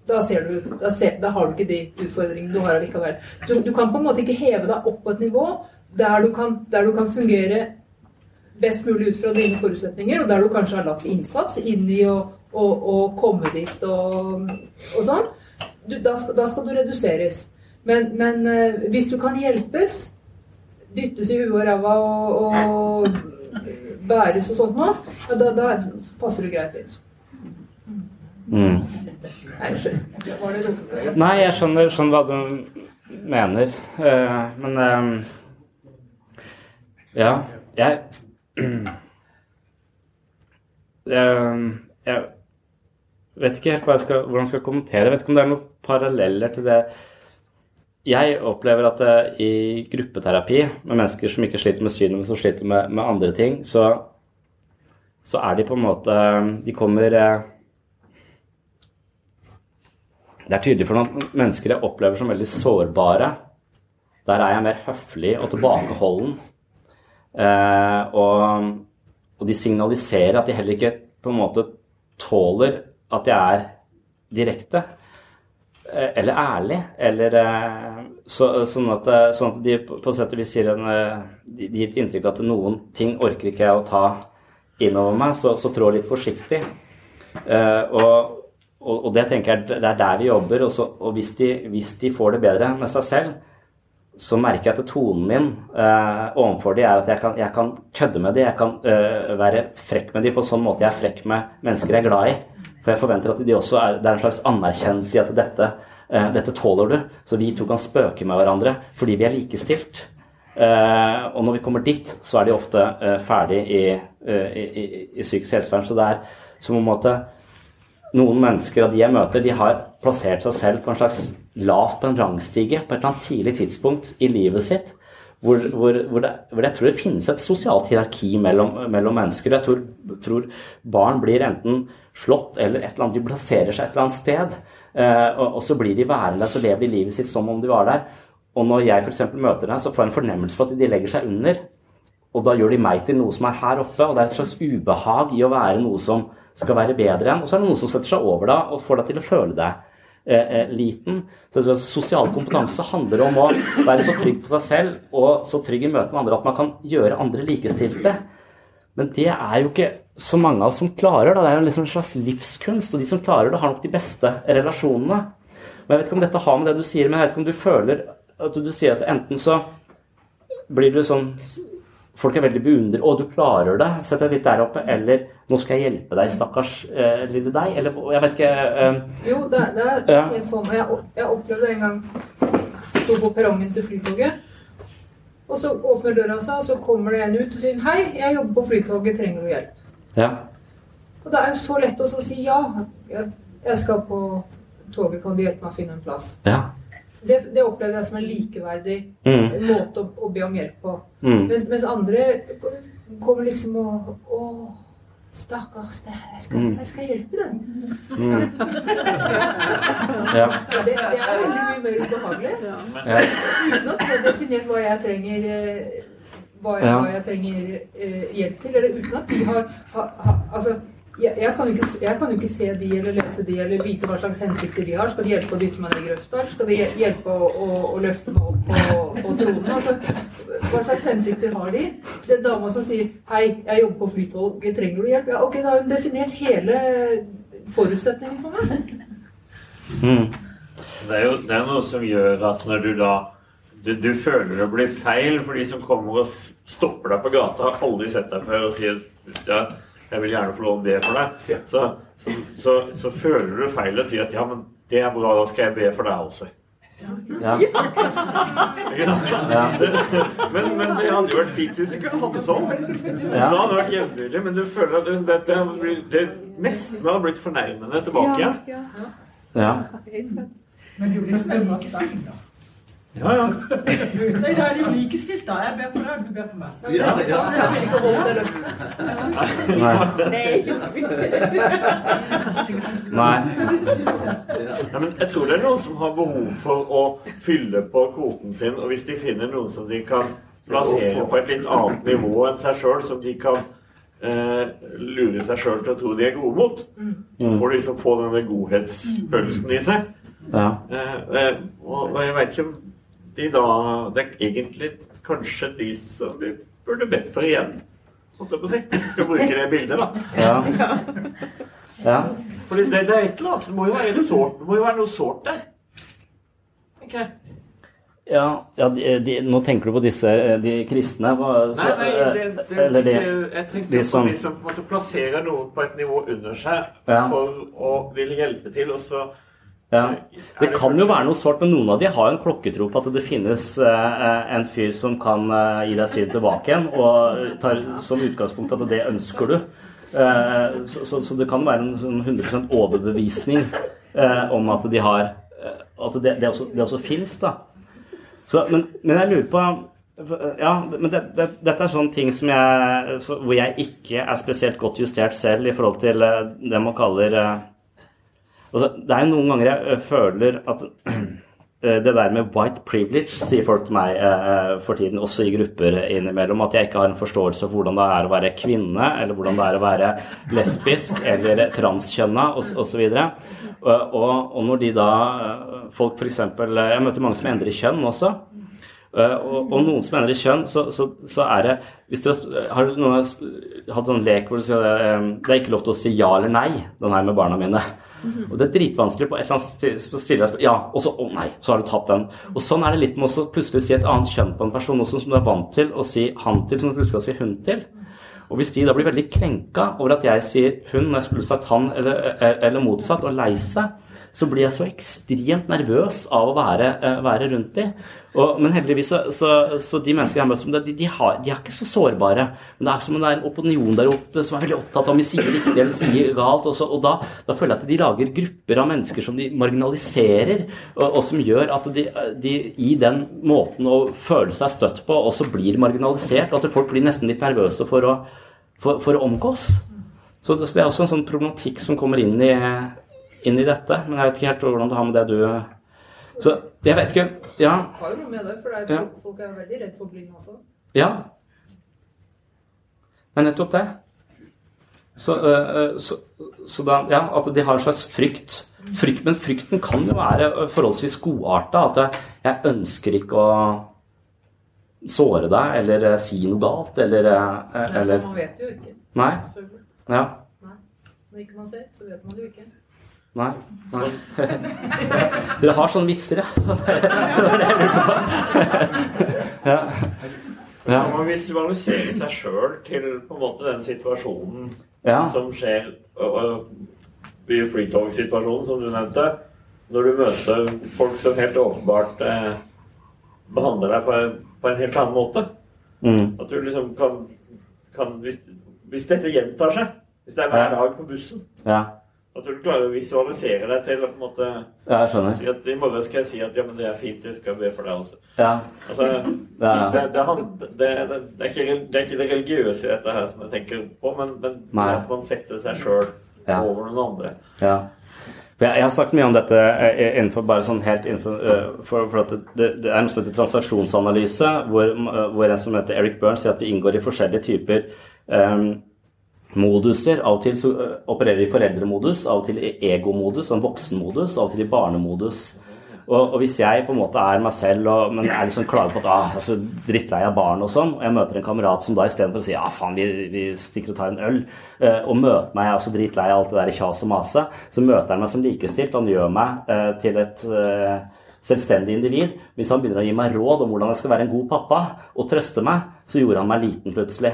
da, du, da, ser, har du ikke de utfordringene du har allikevel. Så du kan på en måte ikke heve deg opp på et nivå der du kan, der du kan fungere best mulig ut fra dine forutsetninger, og der du kanskje har lagt innsats inn i å, å, komme dit og, og sånn. Du, da, skal, da, skal, du reduseres. Men, men uh, hvis du kan hjelpes, dyttes i huet og ræva og, og bæres og sånt ja, da, da, passer du greit inn. Mm. Nei, skjønner. Jeg skjønner, skjønner hva du mener. Uh, men um, Ja, jeg uh, jeg vet ikke helt jeg skal, hvordan jeg skal kommentere. Jeg vet ikke om det er noen paralleller til det jeg opplever at uh, i gruppeterapi med mennesker som ikke sliter med synet, men som sliter med, med, andre ting, så, så er de på en måte De kommer uh, Det er tydelig for noen mennesker jeg opplever som veldig sårbare. Der er jeg mer høflig og tilbakeholden. Eh, og, og de signaliserer at de heller ikke på en måte tåler at jeg er direkte eller ærlig, eller så, sånn, at, sånn, at, de på sett og sier en, de, gir et inntrykk at noen ting orker ikke jeg å ta innover meg, så, så trå litt forsiktig. Og, og, og, det tenker jeg det er der vi jobber. Og, så, og hvis, de, hvis, de, får det bedre med seg selv, så merker jeg at tonen min eh, overfor de er at jeg kan, jeg kan kødde med de, jeg kan eh, være frekk med de på sånn måte jeg er frekk med mennesker jeg er glad i. For jeg forventer at de også er, det er en slags anerkjennelse i at dette, eh, dette tåler du. Så vi to kan spøke med hverandre fordi vi er likestilt. Eh, og når vi kommer dit, så er de ofte eh, ferdig i, eh, i, i, i psykisk helsevern. Så det er som om at noen mennesker av de jeg møter, de har plassert seg selv på en slags lavt på en rangstige på et eller annet tidlig tidspunkt i livet sitt. Hvor, hvor, hvor, det, hvor jeg tror det finnes et sosialt hierarki mellom, mellom mennesker. Jeg tror, tror, barn blir enten slått eller et eller annet, de plasserer seg et eller annet sted. Eh, og, og, så blir de værende så lever de livet sitt som om de var der. Og når jeg f.eks. møter deg, så får jeg en fornemmelse for at de legger seg under. Og da gjør de meg til noe som er her oppe, og det er et slags ubehag i å være noe som skal være bedre enn. Og så er det noen som setter seg over deg og får deg til å føle deg eh, eh liten. Så Sosial kompetanse handler om å være så trygg på seg selv og så trygg i møte med andre at man kan gjøre andre likestilte. Men det er jo ikke så mange av oss som klarer det. Det er jo liksom en slags livskunst. Og de som klarer det, har nok de beste relasjonene. Men Jeg vet ikke om dette har med det du sier, men jeg vet ikke om du føler at du sier at enten så blir du sånn folk er veldig beundret. 'Å, du klarer det. Sett deg litt der oppe.' Eller 'Nå skal jeg hjelpe deg, stakkars eh, lille deg.' Eller jeg vet ikke eh, Jo, det, det er ja. helt sånn. Jeg, jeg opplevde en gang Sto på perrongen til Flytoget. Og så åpner døra seg, og så kommer det en ut og sier 'Hei, jeg jobber på Flytoget. Trenger du hjelp?' Ja. Og det er jo så lett å si ja. Jeg skal på toget. Kan du hjelpe meg å finne en plass? Ja det, det opplevde jeg som en likeverdig mm. måte å, å, be om hjelp på. Mm. Mens, mens, andre kommer liksom og Å, stakkars deg, jeg, mm. jeg, skal hjelpe deg. Mm. ja. det, det, er veldig mye mer ubehagelig. Ja. Uten at du har definert hva jeg trenger eh, hva, ja. hva jeg trenger eh, hjelp til. Eller uten at de har, har, har altså, jeg, jeg, kan ikke, jeg, kan jo ikke, se de eller lese de eller vite hva slags hensikter de har. Skal de hjelpe å dytte meg ned i grøfta? Skal de hjelpe å, å, å løfte meg opp på, på tronen? Altså, hva slags hensikter har de? Det er dama som sier 'Hei, jeg jobber på Flytoget, trenger du hjelp?' Ja, ok, da har hun definert hele forutsetningen for meg. Mm. Det, er jo, det er noe som gjør at når du da du, du, føler det blir feil for de som kommer og stopper deg på gata, har aldri sett deg før og sier ja, jeg vil gjerne få lov å be for deg, så, så, så, så, føler du feil å si at ja, men det er bra, da skal jeg be for deg også. Ja. ja. men, men, det hadde jo vært fint hvis du kunne hatt det sånn. Ja. Da hadde det vært jevnlig. Men du føler at det, det, det, det nesten hadde blitt fornærmende tilbake igjen. Ja, ja. Men det blir spennende. Ja, ja. Det er de jo likestilt, da. Jeg ber på deg, du ber på meg. Ja, det er sant. Jeg vil ikke holde det løftet. Nei. Nei. Ja, men jeg tror det er noen som har behov for å fylle på kvoten sin, og hvis de finner noen som de kan plassere på et litt annet nivå enn seg sjøl, som de kan eh, lure seg sjøl til å tro de er gode mot, så får de liksom få denne godhetsfølelsen i seg. Ja. Eh, eh, og, og jeg vet ikke de da Det er egentlig kanskje de som vi burde bedt for igjen. Holdt jeg på å si. Skal bruke det bildet, da. Ja. ja. Fordi det, det, er et eller annet. Det må jo være, sårt, må jo være noe sårt der. Okay. Ja, ja de, de, nå tenker du på disse de kristne? Så, nei, nei, det, det, eller de, jeg tenkte de som, på de som på en måte plasserer noen på et nivå under seg ja. for å ville hjelpe til, og så ja. Det kan jo være noe sårt, men noen av de har en klokketro på at det finnes eh, en fyr som kan eh, gi deg synet tilbake igjen, og tar som utgangspunkt at det ønsker du. Eh, så, så, så, det kan være en sånn 100% overbevisning om at de har At det, det også, det også fins, da. Så, men, men, jeg lurer på ja, men det, det, dette er sånne ting som jeg, så, hvor jeg ikke er spesielt godt justert selv i forhold til det man kaller det er jo noen ganger jeg øh, føler at øh, det der med white privilege, sier folk til meg eh, for tiden, også i grupper innimellom, at jeg ikke har en forståelse for hvordan det er å være kvinne, eller hvordan det er å være lesbisk eller transkjønna osv. Og, og, og når de da folk f.eks. Jeg møter mange som endrer kjønn også. Og, og, noen som endrer kjønn, så, så, så, er det hvis dere Har noen hatt sånn lek hvor sier det er ikke lov til å si ja eller nei, den her med barna mine? Og det er dritvanskelig på et eller annet stille Ja, og så Å nei, så har du tatt den. Og sånn er det litt med å plutselig si et annet kjønn på en person også, som du er vant til å si han til, som du plutselig skal si hun til. Og hvis de da blir veldig krenka over at jeg sier hun når jeg skulle sagt han, eller, eller motsatt, og lei seg, så blir jeg så ekstremt nervøs av å være, uh, være rundt dem. Men heldigvis så, så, så de menneskene jeg møtt, de, de, har, de er ikke så sårbare. Men det er som om det er en opinion der oppe som er veldig opptatt av om vi sier riktig eller sier galt. Og, så, og da, da, føler jeg at de lager grupper av mennesker som de marginaliserer, og, og som gjør at de, de, i den måten å føle seg støtt på også blir marginalisert, og at folk blir nesten litt nervøse for å, for, for å omgås. Så det, er også en sånn problematikk som kommer inn i, inn i dette. Men jeg vet ikke helt hvordan det har med det du Så jeg vet ikke. Ja. Det har jo noe med det, for det er, ja. folk er veldig redd for blind også. Ja. Det er nettopp det. Så, øh, så, så da, ja, at de har en slags frykt. frykt. Men frykten kan jo være forholdsvis godarta. At jeg, jeg ønsker ikke å såre deg eller si noe galt, eller, eller... Nei, man vet jo ikke. Nei. Ja. Nei. Når ikke man ser, så vet man det jo ikke. Nei. nei. Dere har sånne vitser, ja. Så det, var det jeg lurte på. ja. Ja. Man visualiserer seg sjøl til på en måte den situasjonen ja. som skjer i flytogsituasjonen, som du nevnte. Når du møter folk som helt åpenbart eh, behandler deg på, på, en helt annen måte. Mm. At du liksom kan, kan hvis, hvis, dette gjentar seg, hvis det er hver dag på bussen ja. At du klarer å visualisere deg til å på en måte ja, jeg skjønner. Si at I morgen skal jeg si at ja, men det er fint, jeg skal be for deg også. Ja. Altså, ja. Det, det, det, det, er ikke, det er ikke det religiøse i dette her som jeg tenker på, men, men at man setter seg sjøl over noen andre. Ja. Jeg, har snakket mye om dette eh, innenfor bare sånn helt innenfor, uh, for, for at det, det, er noe som heter transaksjonsanalyse, hvor, hvor en som heter Eric Burns sier at vi inngår i forskjellige typer um, moduser. Av og til så opererer vi i foreldremodus, av og til i egomodus, en voksenmodus, av og til i barnemodus. Og, og, hvis jeg på en måte er meg selv, og, men er liksom klager på at ah, altså, drittlei av barn og sånn, og jeg møter en kamerat som da istedenfor å si ja, ah, faen, vi, vi, stikker og tar en øl, eh, og møter meg, jeg er så drittlei av alt det der kjas og mase, så møter han meg som likestilt. Han gjør meg eh, til et eh, selvstendig individ. Hvis han begynner å gi meg råd om hvordan jeg skal være en god pappa, og trøste meg, så gjorde han meg liten plutselig.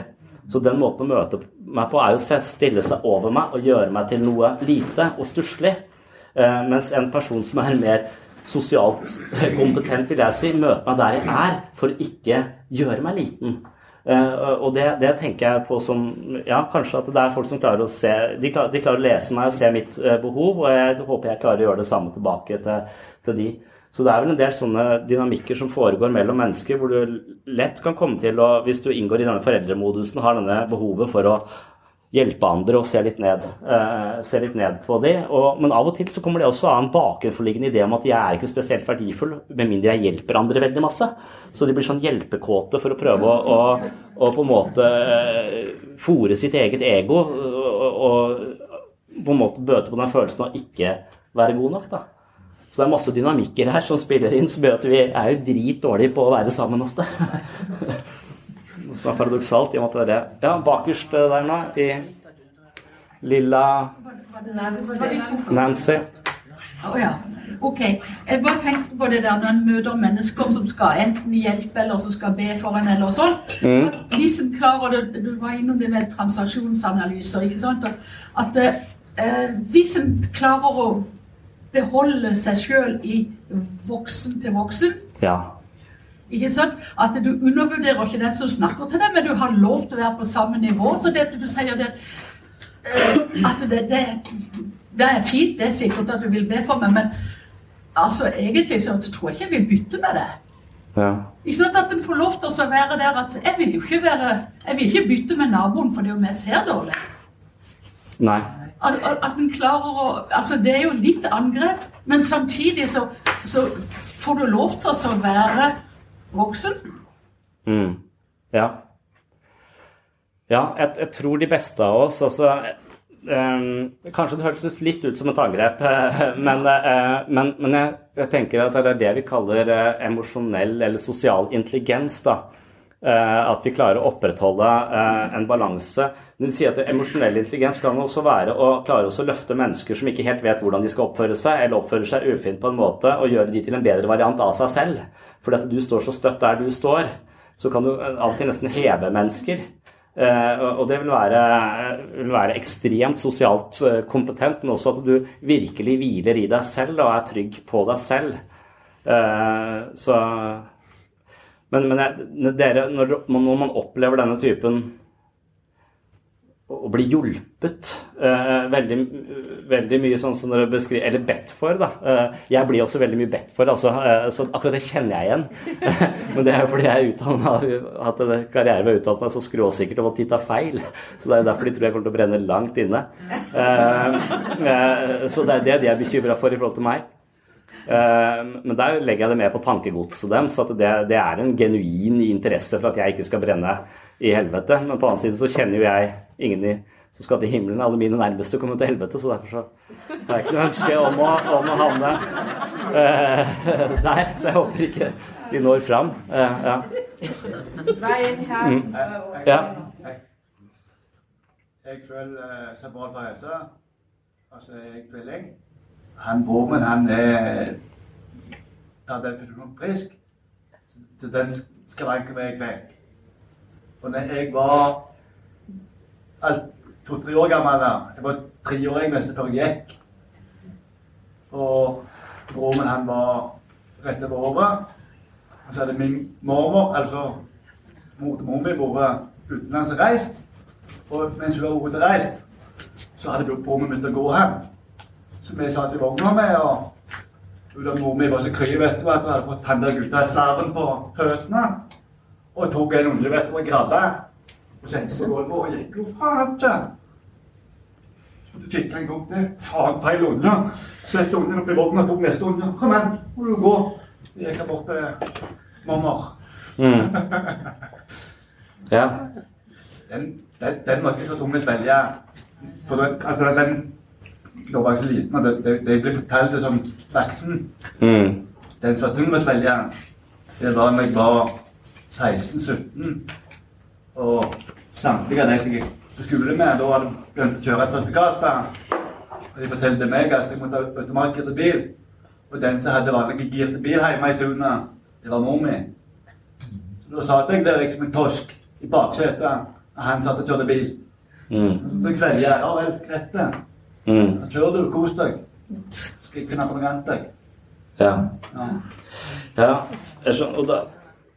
Så den måten å møte meg på er jo å stille seg over meg og gjøre meg til noe lite og stusslig. Eh, mens en person som er mer sosialt kompetent, vil jeg si, møter meg der jeg er, for ikke gjøre meg liten. Uh, og det, det, tenker jeg på som Ja, kanskje at det er folk som klarer å se De, klarer, de klarer å lese meg og se mitt uh, behov, og jeg håper jeg klarer å gjøre det samme tilbake til, til de. Så det er vel en del sånne dynamikker som foregår mellom mennesker, hvor du lett kan komme til å, hvis du inngår i denne foreldremodusen, har denne behovet for å hjelpe andre og se litt ned, eh, se litt ned på dem. men av og til så kommer det også av en bakenforliggende idé om at jeg er ikke spesielt verdifull med mindre jeg hjelper andre veldig masse. Så de blir sånn hjelpekåte for å prøve å, å, å på en måte eh, fòre sitt eget ego og, og på en måte bøte på den følelsen av ikke være god nok. da. Så det er masse dynamikker her som spiller inn, som gjør at vi er jo drit dårlige på å være sammen ofte. Noe som er paradoksalt i og med at det er det. Ja, bakerst eh, der nå, i lilla Nancy. Å oh, ja. Ok. Jeg bare tenkte på det der når en møter mennesker som skal enten hjelpe eller som skal be for en eller sånn. Mm. De som klarer det, Du var innom det med transaksjonsanalyser. ikke sant? At eh, vi som klarer å beholde seg sjøl i voksen til voksen. Ja. Ikke sant? At du undervurderer ikke den som snakker til deg, men du har lov til å være på samme nivå. Så det at du sier det, eh, at det, det, det, er fint, det er sikkert at du vil be for meg, men altså egentlig så tror jeg ikke jeg vil bytte med det. Ja. Ikke sant at en får lov til å være der at jeg vil jo ikke være Jeg vil ikke bytte med naboen fordi om jeg ser dårlig. Nei. At, at en klarer å Altså, det er jo litt angrep, men samtidig så, så får du lov til å være voksen. Mm. Ja. Ja, jeg, jeg, tror de beste av oss altså um, Kanskje det hørtes litt ut som et angrep, men, uh, men, men jeg, jeg, tenker at det er det vi kaller uh, emosjonell eller sosial intelligens. da. at vi klarer å opprettholde en balanse. Men de sier at Emosjonell intelligens kan også være å klare å løfte mennesker som ikke helt vet hvordan de skal oppføre seg, eller oppføre seg ufint på en måte, og gjøre de til en bedre variant av seg selv. Fordi at du står så støtt der du står, så kan du av og til nesten heve mennesker. Og det vil være, vil være, ekstremt sosialt kompetent, men også at du virkelig hviler i deg selv og er trygg på deg selv. Så men, men dere, når, når, man opplever denne typen å bli hjulpet uh, veldig, veldig, mye sånn som dere beskriver Eller bedt for, da. Uh, jeg blir også veldig mye bedt for, altså, uh, så akkurat det kjenner jeg igjen. men det er jo fordi jeg har hatt karriere ved å uttale meg så skråsikkert og fått titta feil. Så det er jo derfor de tror jeg kommer til å brenne langt inne. så det er det de er bekymra for i forhold til meg. Eh, men der legger jeg det med på tankegodset deres, at det, det, er en genuin interesse for at jeg ikke skal brenne i helvete. Men på den annen side så kjenner jo jeg ingen i, som skal til himmelen. Alle mine nærmeste kommer til helvete, så derfor så har jeg ikke noe ønske om å, om å havne uh, der. Så jeg håper ikke de når fram. Uh, ja. Veien her mm. ja. Jeg sjøl på helse, altså jeg er tvilling han Bormen han er per definisjon frisk. Så den skal vanke meg vekk. Og når jeg var to-tre år gammel Jeg var tre år jeg nesten før jeg gikk. Og broren han var rett over året. Og så hadde min mormor, altså mor til mor vært utenlands og reist. Og mens hun var ute og reist, så hadde broren min begynt å gå hjem som vi satt i vogna med. og da mor mi var så kry vet du, at hun hadde fått tanna der gutta slarven på føttene. Og tok en unge vet du, og grabba. Og sendte på gulvet og gikk jo faen ikke. Så du kikka en gang til. Faen, feil unge. Sette ungen opp i vogna og tok neste unge. Kom igjen, må du gå. Jeg gikk jeg bort til mormor. Mm. ja. Den, den, den var ikke så tung å svelge. For den, altså, den da var jeg så liten at det, det, det ble fortalt det som voksen. Mm. Den som var tung å svelge, det var da jeg var 16-17. Og samtlige av de som jeg gikk på skole med, da hadde begynt å kjøre sertifikater. Og de fortalte meg at jeg måtte ha automatgirt bil. Og den som hadde vanlig girte bil hjemme i tunet, det var mor mi. Så da satt jeg der liksom en torsk i baksetet, og han satt og kjørte bil. Mm. Så jeg svelget. Ja vel, greit det. Mm. Kjør du, kos deg. Skal jeg finne på noe annet, jeg. Ja. ja. ja. Og da,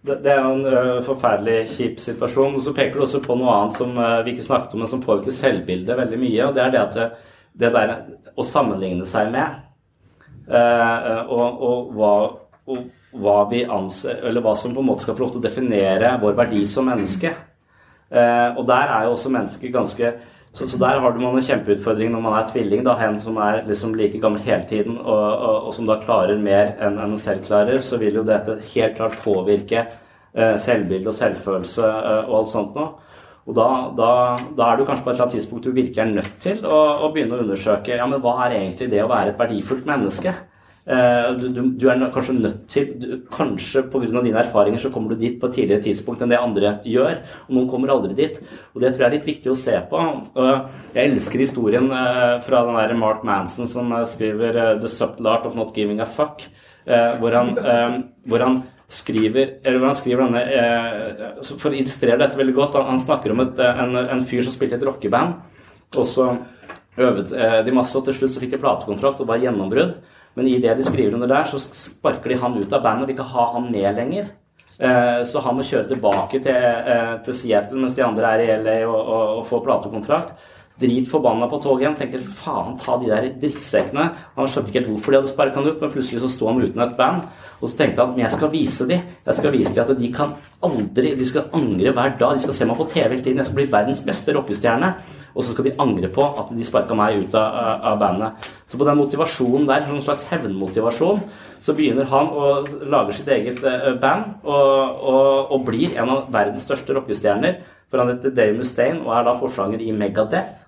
det, er jo en uh, forferdelig kjip situasjon. Og så peker du også på noe annet som uh, vi ikke snakket om, men som påvirker selvbildet veldig mye. Og det er det at øh, det der å sammenligne seg med, og, og, hva, og, hva, vi anser Eller hva som på en måte skal få lov til å definere vår verdi som menneske. og der er jo også mennesket ganske så, så, der har man en kjempeutfordring når man er tvilling. da, En som er liksom like gammel hele tiden, og, og, og som da klarer mer enn en selv klarer, så vil jo dette helt klart påvirke eh, selvbilde og selvfølelse eh, og alt sånt noe. Og da, da, da, er du kanskje på et eller annet tidspunkt du virkelig er nødt til å, å begynne å undersøke ja, men hva er egentlig det å være et verdifullt menneske. Eh, du, du, du, er kanskje nødt til du, Kanskje pga. dine erfaringer så kommer du dit på et tidligere tidspunkt enn det andre gjør. Og noen kommer aldri dit. Og det tror jeg er litt viktig å se på. Jeg elsker historien eh, fra den der Mark Manson som eh, skriver 'The Subtle Art of Not Giving a Fuck', hvor han, hvor han skriver eller hvor han skriver denne For å illustrere dette veldig godt, han, snakker om et, en, en fyr som spilte et rockeband. Og så øvet de masse, og til slutt så fikk de platekontrakt og var gjennombrudd. Men i det de skriver under der, så sparker de han ut av bandet og vil ikke ha han med lenger. Eh, så han må kjøre tilbake til, eh, til Seattle mens de andre er i LA og, og, og får platekontrakt. Drit forbanna på toget igjen. Tenker faen, ta de der drittsekkene. Han skjønte ikke helt hvorfor de hadde sparka han ut, men plutselig så sto han uten et band. Og så tenkte han at jeg skal vise dem Jeg skal vise dem at de kan aldri De skal angre hver dag. De skal se meg på TV hele tiden. Jeg skal bli verdens beste rockestjerne og så skal de angre på at de sparka meg ut av, av, bandet. Så på den motivasjonen der, en slags hevnmotivasjon, så begynner han å lage sitt eget uh, band og, og, og, blir en av verdens største rockestjerner. For han heter Dave Mustaine og er da forslanger i Megadeth.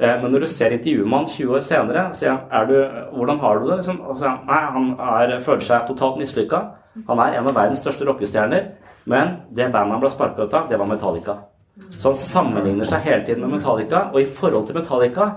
Uh, men når du ser intervjuet med han 20 år senere, sier han du, hvordan har du det? Liksom? Og så, nei, han er, føler seg totalt mislykka. Han er en av verdens største rockestjerner. Men det bandet han ble sparka ut av, det var Metallica. Så han sammenligner seg hele tiden med Metallica, og i forhold til Metallica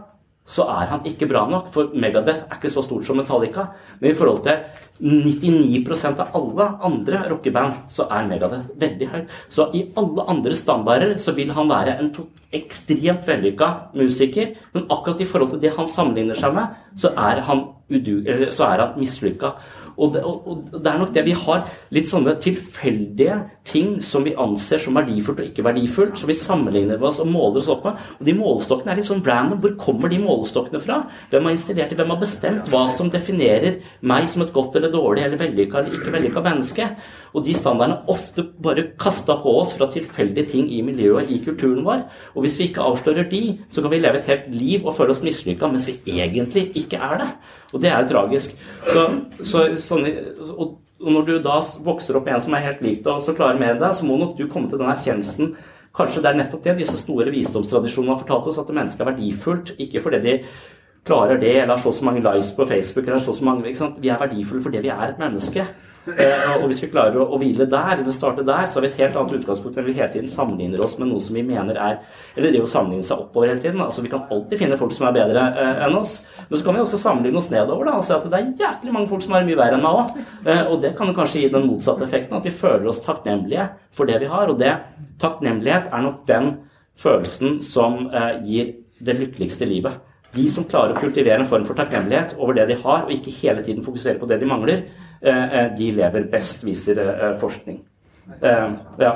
så er han ikke bra nok. For Megadeth er ikke så stort som Metallica. Men i forhold til 99% av alle andre rockeband, så er Megadeth veldig høyt. Så i alle andre standarder så vil han være en ekstremt vellykka musiker. Men akkurat i forhold til det han sammenligner seg med, så er han, udu, han mislykka. Og det, og det, er nok det vi har litt sånne tilfeldige ting som vi anser som verdifullt og ikke verdifullt, som vi sammenligner med oss og måler oss opp med. Og de målestokkene er litt sånn random. Hvor kommer de målestokkene fra? Hvem har installert dem? Hvem har bestemt hva som definerer meg som et godt eller dårlig eller vellykka eller ikke vellykka menneske? Og de standardene er ofte bare kasta på oss fra tilfeldige ting i miljøet, i kulturen vår. Og hvis vi ikke avslører de, så kan vi leve et helt liv og føle oss mislykka mens vi egentlig ikke er det. Og det er tragisk. Så, så, sånne, og, og når du da vokser opp med en som er helt lik deg, og så klarer enn deg, så må nok du komme til den erkjennelsen Kanskje det er nettopp det disse store visdomstradisjonene har fortalt oss, at mennesket er verdifullt. Ikke fordi de klarer det, eller har så mange likes på Facebook, eller så mange, Vi er verdifulle fordi vi er et menneske. Eh, og hvis vi klarer å, hvile der, eller starte der, så har vi et helt annet utgangspunkt enn vi hele tiden sammenligner oss med noe som vi mener er Eller det å sammenligne seg oppover hele tiden. altså Vi kan alltid finne folk som er bedre eh, enn oss. Men så kan vi også sammenligne oss nedover da, og se at det er jæklig mange folk som er mye verre enn meg òg. Eh, og det kan kanskje gi den motsatte effekten, at vi føler oss takknemlige for det vi har. Og det takknemlighet er nok den følelsen som gir det lykkeligste livet. De som klarer å kultivere en form for takknemlighet over det de har, og ikke hele tiden fokusere på det de mangler, de lever best, viser eh, forskning. Ja.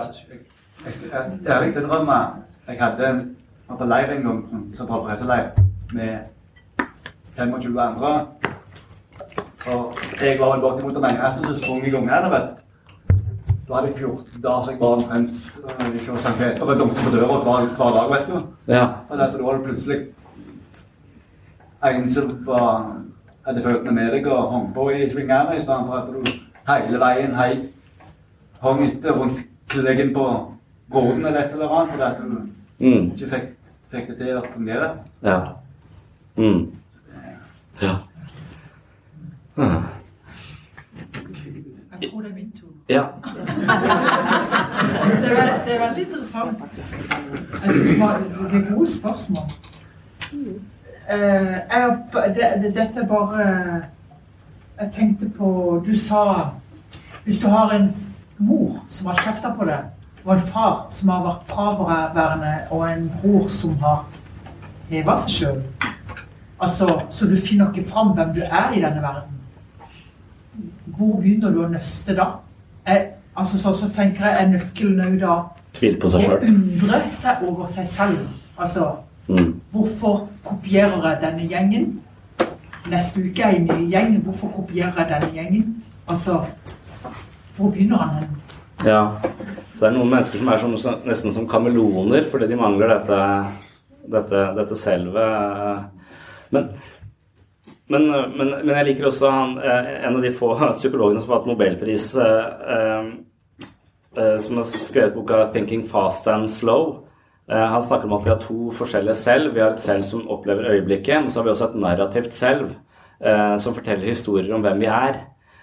Ærlig innrømme, jeg hadde en på leir en gang som forberedelsesleir med 25 andre. Og jeg var vel bortimot den eneste som sprang i gang vet Da hadde jeg 14 dager, så jeg var omtrent hos St. Peter og dunkte på døra hver, hver dag, vet du. Ja. Og da var det plutselig en som var hadde føttene med deg og hang på i svingene, i stedet for at du hele veien hei, hang etter rundt leggen på gården eller et eller annet, fordi at du mm. ikke fikk, fikk, det til å fungere. Ja. Mm. Ja. Jeg tror det er min tur. Ja. det, er, det, er, veldig interessant. Jeg synes det er gode spørsmål. Uh, jeg, det, dette er bare Jeg tenkte på Du sa hvis du har en mor som har kjefta på deg, og en far som har vært fraværende, og en bror som har heva seg sjøl altså, Så du finner ikke fram hvem du er i denne verden. Hvor begynner du å nøste da? Jeg, altså, så, så, tenker jeg er nøkkelen òg da Tvil på seg sjøl. Å undre seg over seg selv. Altså Mm. Hvorfor kopierer jeg denne gjengen? Neste uke er jeg i ny gjeng. Hvorfor kopierer jeg denne gjengen? Altså, hvor begynner han hen? Ja. Så det er noen mennesker som er som, nesten som kameleoner fordi de mangler dette, dette, dette selve. Men, men, men, men, jeg liker også han, eh, en av de få psykologene som har hatt nobelpris, eh, eh, som har skrevet boka 'Thinking Fast and Slow'. Eh, han snakker om at vi har to forskjellige selv. Vi har et selv som opplever øyeblikket, men så har vi også et narrativt selv eh, som forteller historier om hvem vi er.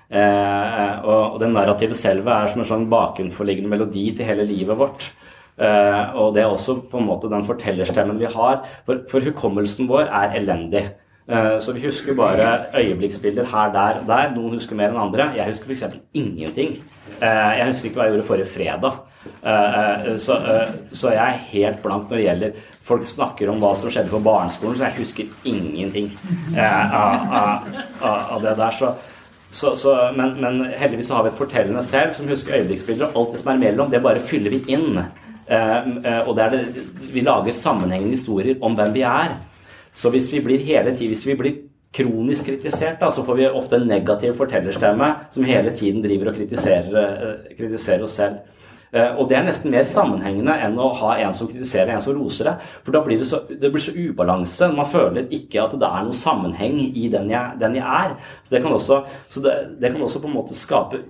Eh, og det narrative selvet er som en sånn bakenforliggende melodi til hele livet vårt. og det er også på en måte den fortellerstemmen vi har. For, for hukommelsen vår er elendig. Så vi husker bare øyeblikksbilder her, der, der. Noen husker mer enn andre. Jeg husker f.eks. ingenting. Jeg husker ikke hva jeg gjorde forrige fredag. Eh, eh, så, eh, så, jeg er helt blank når det gjelder Folk snakker om hva som skjedde på barneskolen, så jeg husker ingenting av, av, av det der. Så, så, så, men, men, heldigvis har vi et fortellende selv som husker øyeblikksbilder. Og alt det som er imellom, det bare fyller vi inn. og det det, vi lager sammenhengende historier om hvem vi er. Så hvis vi blir hele tiden, hvis vi blir kronisk kritisert, da, så får vi ofte en negativ fortellerstemme som hele tiden driver og kritiserer, kritiserer oss selv. Eh, og det er nesten mer sammenhengende enn å ha en som kritiserer, en som roser det. For da blir det så, det blir så ubalanse. Man føler ikke at det er noen sammenheng i den jeg, den jeg er. Så, det kan, også, så det, det kan også på en måte skape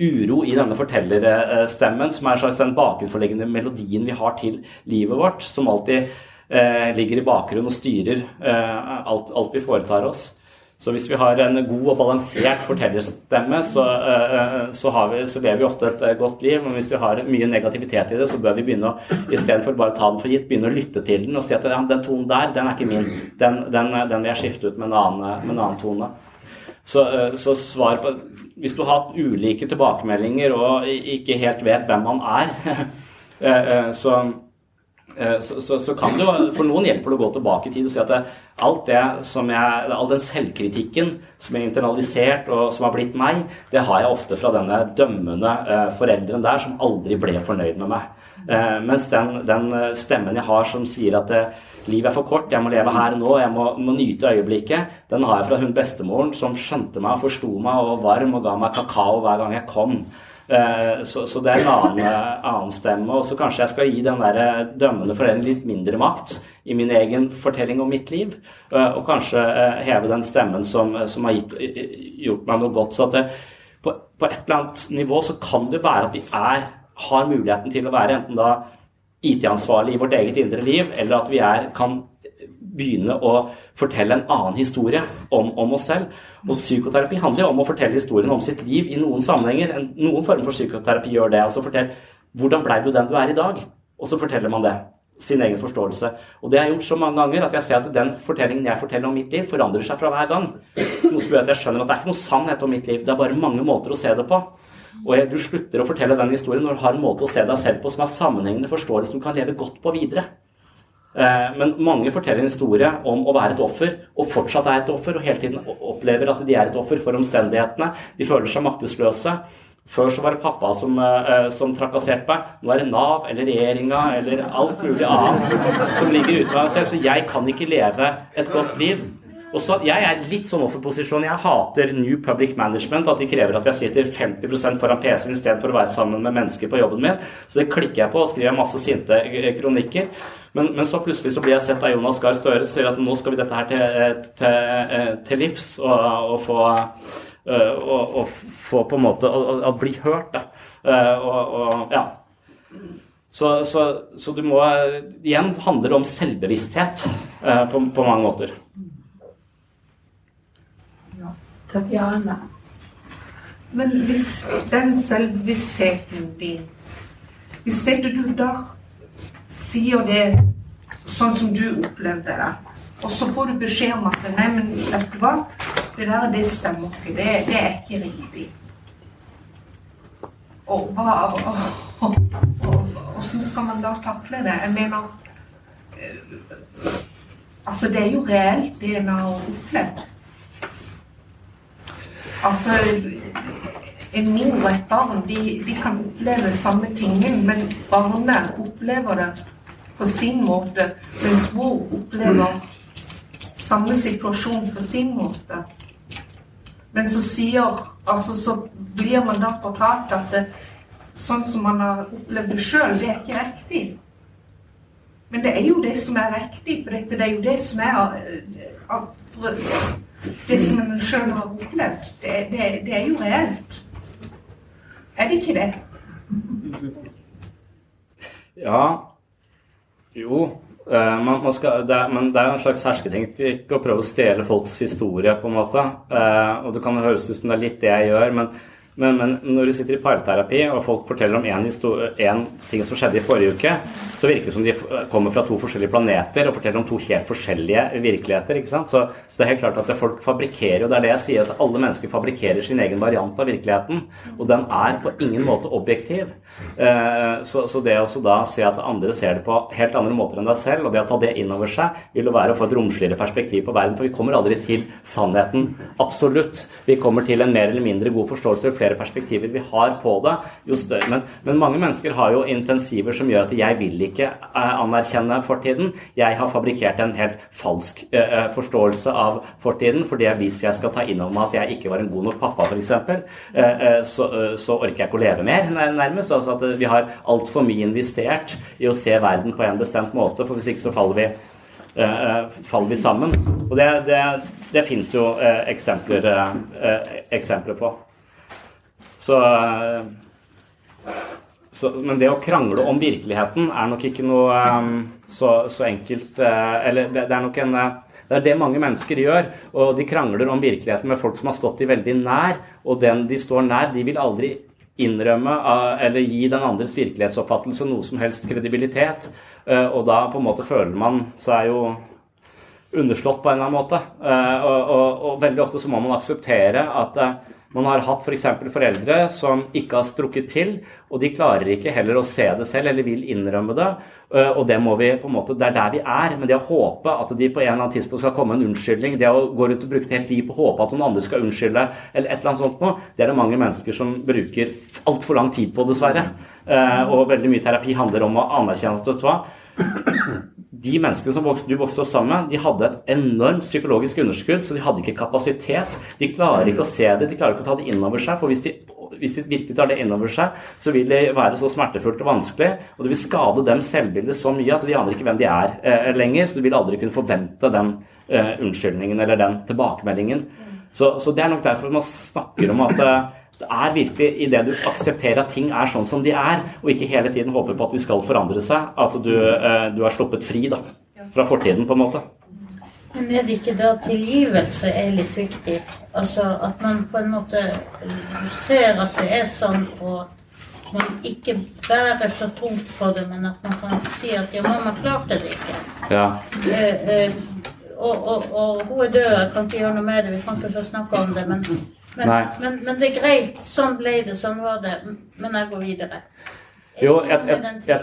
uro i denne fortellerstemmen, som er slags den bakenforliggende melodien vi har til livet vårt, som alltid eh, ligger i bakgrunnen og styrer eh, alt, alt, vi foretar oss. Så hvis vi har en god og balansert fortellerstemme, så, uh, så, vi, så, lever vi ofte et godt liv. Men hvis vi har mye negativitet i det, så bør vi begynne å istedenfor bare ta den for gitt, begynne å lytte til den og si at ja, den tonen der, den er ikke min. Den, den, den vil jeg skifte ut med en annen, med en annen tone. Så, så svar på Hvis du har hatt ulike tilbakemeldinger og ikke helt vet hvem man er, så Eh, så, så, så, kan det jo For noen hjelper det å gå tilbake i tid og si at det, alt det som jeg, all den selvkritikken som er internalisert og som har blitt meg, det har jeg ofte fra denne dømmende eh, forelderen der som aldri ble fornøyd med meg. Eh, mens den, den, stemmen jeg har som sier at det, livet er for kort, jeg må leve her nå, jeg må, må, nyte øyeblikket, den har jeg fra hun bestemoren som skjønte meg og forsto meg og var varm og ga meg kakao hver gang jeg kom. Eh, så, så, det er en annen, annen stemme. Og så kanskje jeg skal gi den der eh, dømmende forelderen litt mindre makt i min egen fortelling om mitt liv. Eh, og kanskje heve den stemmen som, som har gitt, gjort meg noe godt. Så at det, på, på, et eller annet nivå så kan det være at vi er, har muligheten til å være enten da IT-ansvarlig i vårt eget indre liv, eller at vi er, kan begynne å fortelle en annen historie om, om oss selv. Og psykoterapi handler jo om å fortelle historien om sitt liv i noen sammenhenger. Noen form for psykoterapi gjør det. altså fortell hvordan blei du den du er i dag? Og så forteller man det. Sin egen forståelse. Og det har jeg gjort så mange ganger at jeg ser at den fortellingen jeg forteller om mitt liv, forandrer seg fra hver gang. Noe som gjør at jeg skjønner at det er ikke noe sannhet om mitt liv. Det er bare mange måter å se det på. Og du slutter å fortelle den historien når du har en måte å se deg selv på som er sammenhengende forståelse du kan leve godt på videre. Eh, men mange forteller en historie om å være et offer, og fortsatt er et offer, og hele tiden opplever at de er et offer for omstendighetene. De føler seg maktesløse. Før så var det pappa som, eh, som trakasserte meg. Nå er det Nav eller regjeringa eller alt mulig annet som ligger ute av meg selv. Så jeg kan ikke leve et godt liv. Og så, Jeg er litt sånn offerposisjon. Jeg hater New Public Management. At de krever at jeg sitter 50% foran PC-en istedenfor å være sammen med mennesker på jobben min. Så det klikker jeg på og skriver masse sinte kronikker. Men, men, så plutselig så blir jeg sett av Jonas Gahr Støre som sier at nå skal vi dette her til, til, til livs og, og, få, og, og, få på en måte å bli hørt. Da. Og, ja. Så, så, så, du må Igjen handler det om selvbevissthet på, på mange måter. Ja. Tatjana. Men hvis den selvbevisstheten din Hvis setter du da sier det sånn som du opplevde det. Og så får du beskjed om at nei, men vet du hva, det der det stemmer ikke. Det, det er ikke riktig. Og hva Åssen skal man da takle det? Jeg mener eh, Altså, det er jo reelt, det en har opplevd. Altså en mor og et barn de, de kan oppleve samme tingen, men barnet opplever det på sin måte, mens mor opplever samme situasjon på sin måte. Men så sier altså så blir man da fortalt at det, sånn som man har opplevd det sjøl, det er ikke riktig. Men det er jo det som er riktig, for dette det er jo det som er Det som man sjøl har opplevd. Det, det, det er jo reelt. Er det ikke det? Ja Jo. Uh, man, man skal, det, er, men det er en slags hersketeknikk å prøve å stjele folks historie, på en måte. Uh, og det kan høres ut som det er litt det jeg gjør, men men, men, når du sitter i parterapi og folk forteller om én ting som skjedde i forrige uke, så virker det som de kommer fra to forskjellige planeter og forteller om to helt forskjellige virkeligheter. ikke sant? Så, så det er helt klart at folk fabrikkerer, og det er det jeg sier, at alle mennesker fabrikkerer sin egen variant av virkeligheten. Og den er på ingen måte objektiv. Eh, så, så, det å da se at andre ser det på helt andre måter enn deg selv, og det å ta det inn over seg, vil jo være å få et romsligere perspektiv på verden. For vi kommer aldri til sannheten. Absolutt. Vi kommer til en mer eller mindre god forståelse flere perspektiver vi har på det, jo større. Men, men, mange mennesker har jo intensiver som gjør at jeg vil ikke eh, anerkjenne fortiden. Jeg har fabrikkert en helt falsk uh, forståelse av fortiden. fordi hvis jeg skal ta inn over meg at jeg ikke var en god nok pappa, f.eks., så, så orker jeg ikke å leve mer, nærmest. Altså at vi har altfor mye investert i å se verden på en bestemt måte, for hvis ikke så faller vi faller vi sammen. Og det, det, det fins jo eksempler, eksempler på. Så, så, men det å krangle om virkeligheten er nok ikke noe um, så, så, enkelt Eller det, det, er nok en Det er det mange mennesker gjør. Og de krangler om virkeligheten med folk som har stått de veldig nær, og den de står nær, de vil aldri innrømme eller gi den andres virkelighetsoppfattelse noe som helst kredibilitet. Og da på en måte føler man seg jo underslått på en eller annen måte. Og, og, og veldig ofte så må man akseptere at man har hatt f.eks. For foreldre som ikke har strukket til, og de klarer ikke heller å se det selv eller vil innrømme det. Øh, og det må vi på en måte, det er der vi er. Men det å håpe at de på en eller annen tidspunkt skal komme en unnskyldning, det å gå rundt og bruke et helt liv på å håpe at noen andre skal unnskylde, eller et eller annet sånt noe, det er det mange mennesker som bruker altfor lang tid på, dessverre. Øh, og veldig mye terapi handler om å anerkjenne at vet du hva de menneskene som vokste, du vokste opp sammen de hadde et enormt psykologisk underskudd, så de hadde ikke kapasitet. De klarer ikke å se det, de klarer ikke å ta det inn over seg. For hvis de, hvis de virkelig tar det inn over seg, så vil det være så smertefullt og vanskelig, og det vil skade dem selvbildet så mye at de aner ikke hvem de er eh, lenger. Så du vil aldri kunne forvente den eh, unnskyldningen eller den tilbakemeldingen. Så, så, det er nok derfor man snakker om at eh, det er virkelig i det du aksepterer at ting er sånn som de er, og ikke hele tiden håper på at de skal forandre seg, at du, eh, du er sluppet fri da, fra fortiden, på en måte. Men er det ikke da tilgivelse er litt viktig? Altså at man på en måte ser at det er sånn, og at man ikke bærer så tungt på det, men at man kan si at ja, mamma klarte det ikke. Ja. Eh, eh, og, og, og, hun er død, jeg kan ikke gjøre noe med det, vi kan ikke få snakke om det. Men, men, men, men, det er greit. Sånn ble det, sånn var det. Men jeg går videre. Jo, jeg, jeg, jeg,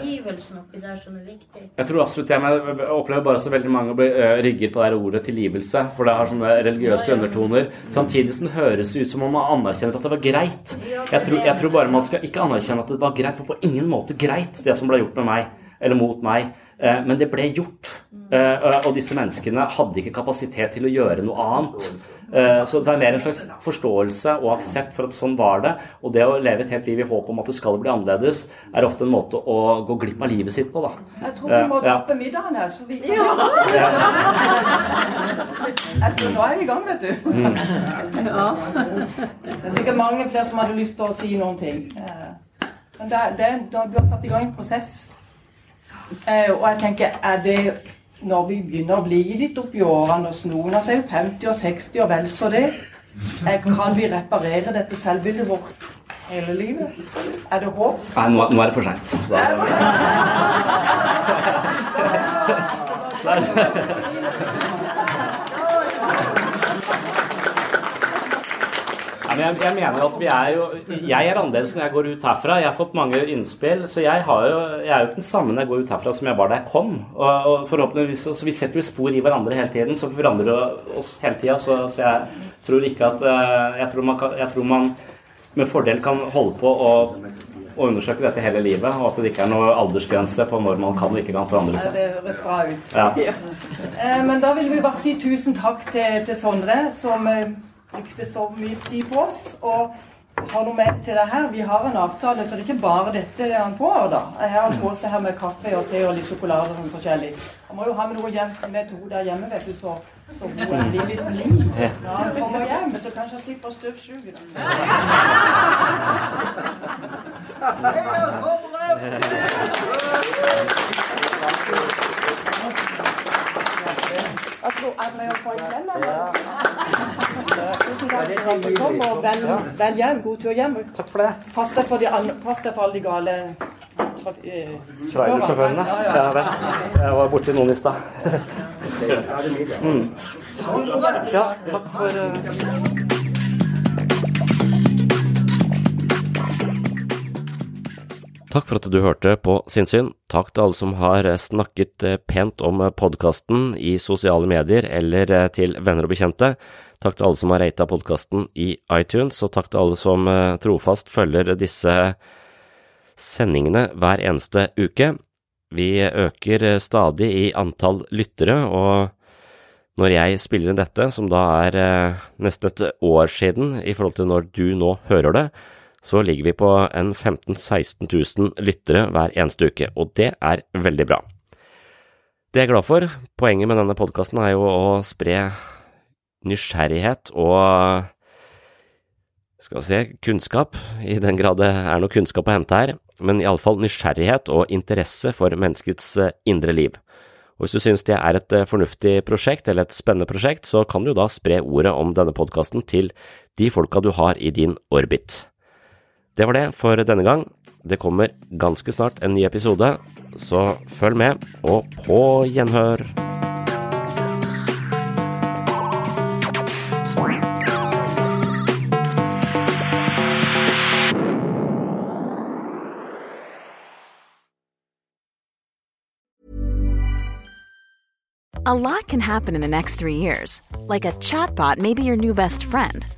jeg tror absolutt det, men jeg opplever bare så veldig mange blir uh, rygget på det her ordet tilgivelse. For det har sånne religiøse undertoner. Samtidig som det høres ut som om man anerkjenner at det var greit. Jeg tror, jeg tror bare man skal ikke anerkjenne at det var greit, for på ingen måte greit, det som ble gjort med meg, eller mot meg. Eh, Men det ble gjort. Eh, Og disse menneskene hadde ikke kapasitet til å gjøre noe annet. Eh, Så det er mer en slags forståelse og aksept for at sånn var det. Og det å leve et helt liv i håp om at det skal bli annerledes, er ofte en måte å gå glipp av livet sitt på, da. Jeg tror vi må droppe ja. middagen her, så vi kan Ja. Altså, nå er vi i gang, vet du. Mm. Ja. Det er sikkert mange flere som hadde lyst til å si noen ting. Eh, Men det, det, da du har satt i gang en prosess. Eh, Og jeg tenker, er det når vi begynner å bli litt oppi årene, hos noen av oss er jo 50 og 60 og vel så det, eh, kan vi reparere dette selvbildet vårt hele livet? Er det håp? Nei, nå, nå er det for seint. men jeg, jeg mener at vi er jo Jeg er annerledes når jeg går ut herfra. Jeg har fått mange innspill. Så jeg, har jo, jeg er jo ikke den samme når jeg går ut herfra som jeg var da jeg kom. Og, og forhåpentligvis, så Vi setter jo spor i hverandre hele tiden, så vi forandrer oss hele tida. Så, så jeg tror ikke at eh, jeg tror, man kan, jeg tror man med fordel kan holde på å å undersøke dette hele livet, og at det ikke er noe aldersgrense på når man kan og ikke kan forandre seg. det høres bra ut. Ja. Ja. Men da vil vi bare si tusen takk til, til Sondre, som eh, brukte så mye tid på oss. Og har noe med til det her. Vi har en avtale, så det er ikke bare dette han får. da. Jeg har en pose her med kaffe og te og litt sjokolade og sånn forskjellig. Han må jo ha med noe hjem med to der hjemme, vet du, så, så hun er litt blid. Når han kommer hjem, så kanskje han slipper å støvsuge. Jeg tror jeg må jo få en klem eller? Tusen takk for at du kom, og vel, vel hjem. God tur hjem. Takk for det. Pass deg for, de an- pass deg for alle de gale traf- eh, Trailersjåførene. Ja, Ja, Jeg vet. Jeg var borti noen i stad. Mm. Ja, takk for eh, Takk for at du hørte på Sinnsyn. Takk til alle som har snakket eh, pent om podkasten i sosiale medier eller eh, til venner og bekjente. Takk til alle som har rata podkasten i iTunes, og takk til alle som eh, trofast følger disse sendingene hver eneste uke. Vi øker eh, stadig i antall lyttere, og når jeg spiller inn dette, som da er eh, nesten et år siden i forhold til når du nå hører det, så ligger vi på en 15 000-16 000 lyttere hver eneste uke, og det er veldig bra. Det er jeg glad for. Poenget med denne podkasten er jo å spre nysgjerrighet og skal vi se, kunnskap, i den grad det er noe kunnskap å hente her, men iallfall nysgjerrighet og interesse for menneskets eh, indre liv. Og hvis du synes det er et fornuftig prosjekt, eller et spennende prosjekt, så kan du da spre ordet om denne podkasten til de folka du har i din orbit. Det var det for denne gang. Det kommer ganske snart en ny episode, så følg med, og på gjenhør! A lot can happen in the next three years. Like a chatbot may be your new best friend.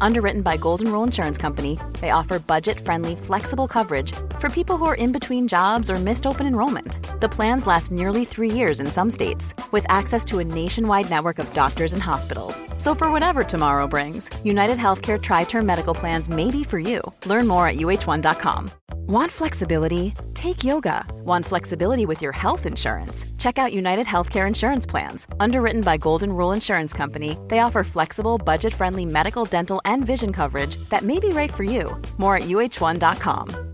Underwritten by Golden Rule Insurance Company, they offer budget friendly, flexible coverage for people who are in between jobs or missed open enrollment. The plans last nearly three years in some states, with access to a nationwide network of doctors and hospitals. So, for whatever tomorrow brings, United Healthcare Tri Term Medical Plans may be for you. Learn more at uh1.com. Want flexibility? Take yoga. Want flexibility with your health insurance? Check out United Healthcare Insurance Plans. Underwritten by Golden Rule Insurance Company, they offer flexible, budget friendly medical, dental, and vision coverage that may be right for you. More at uh1.com.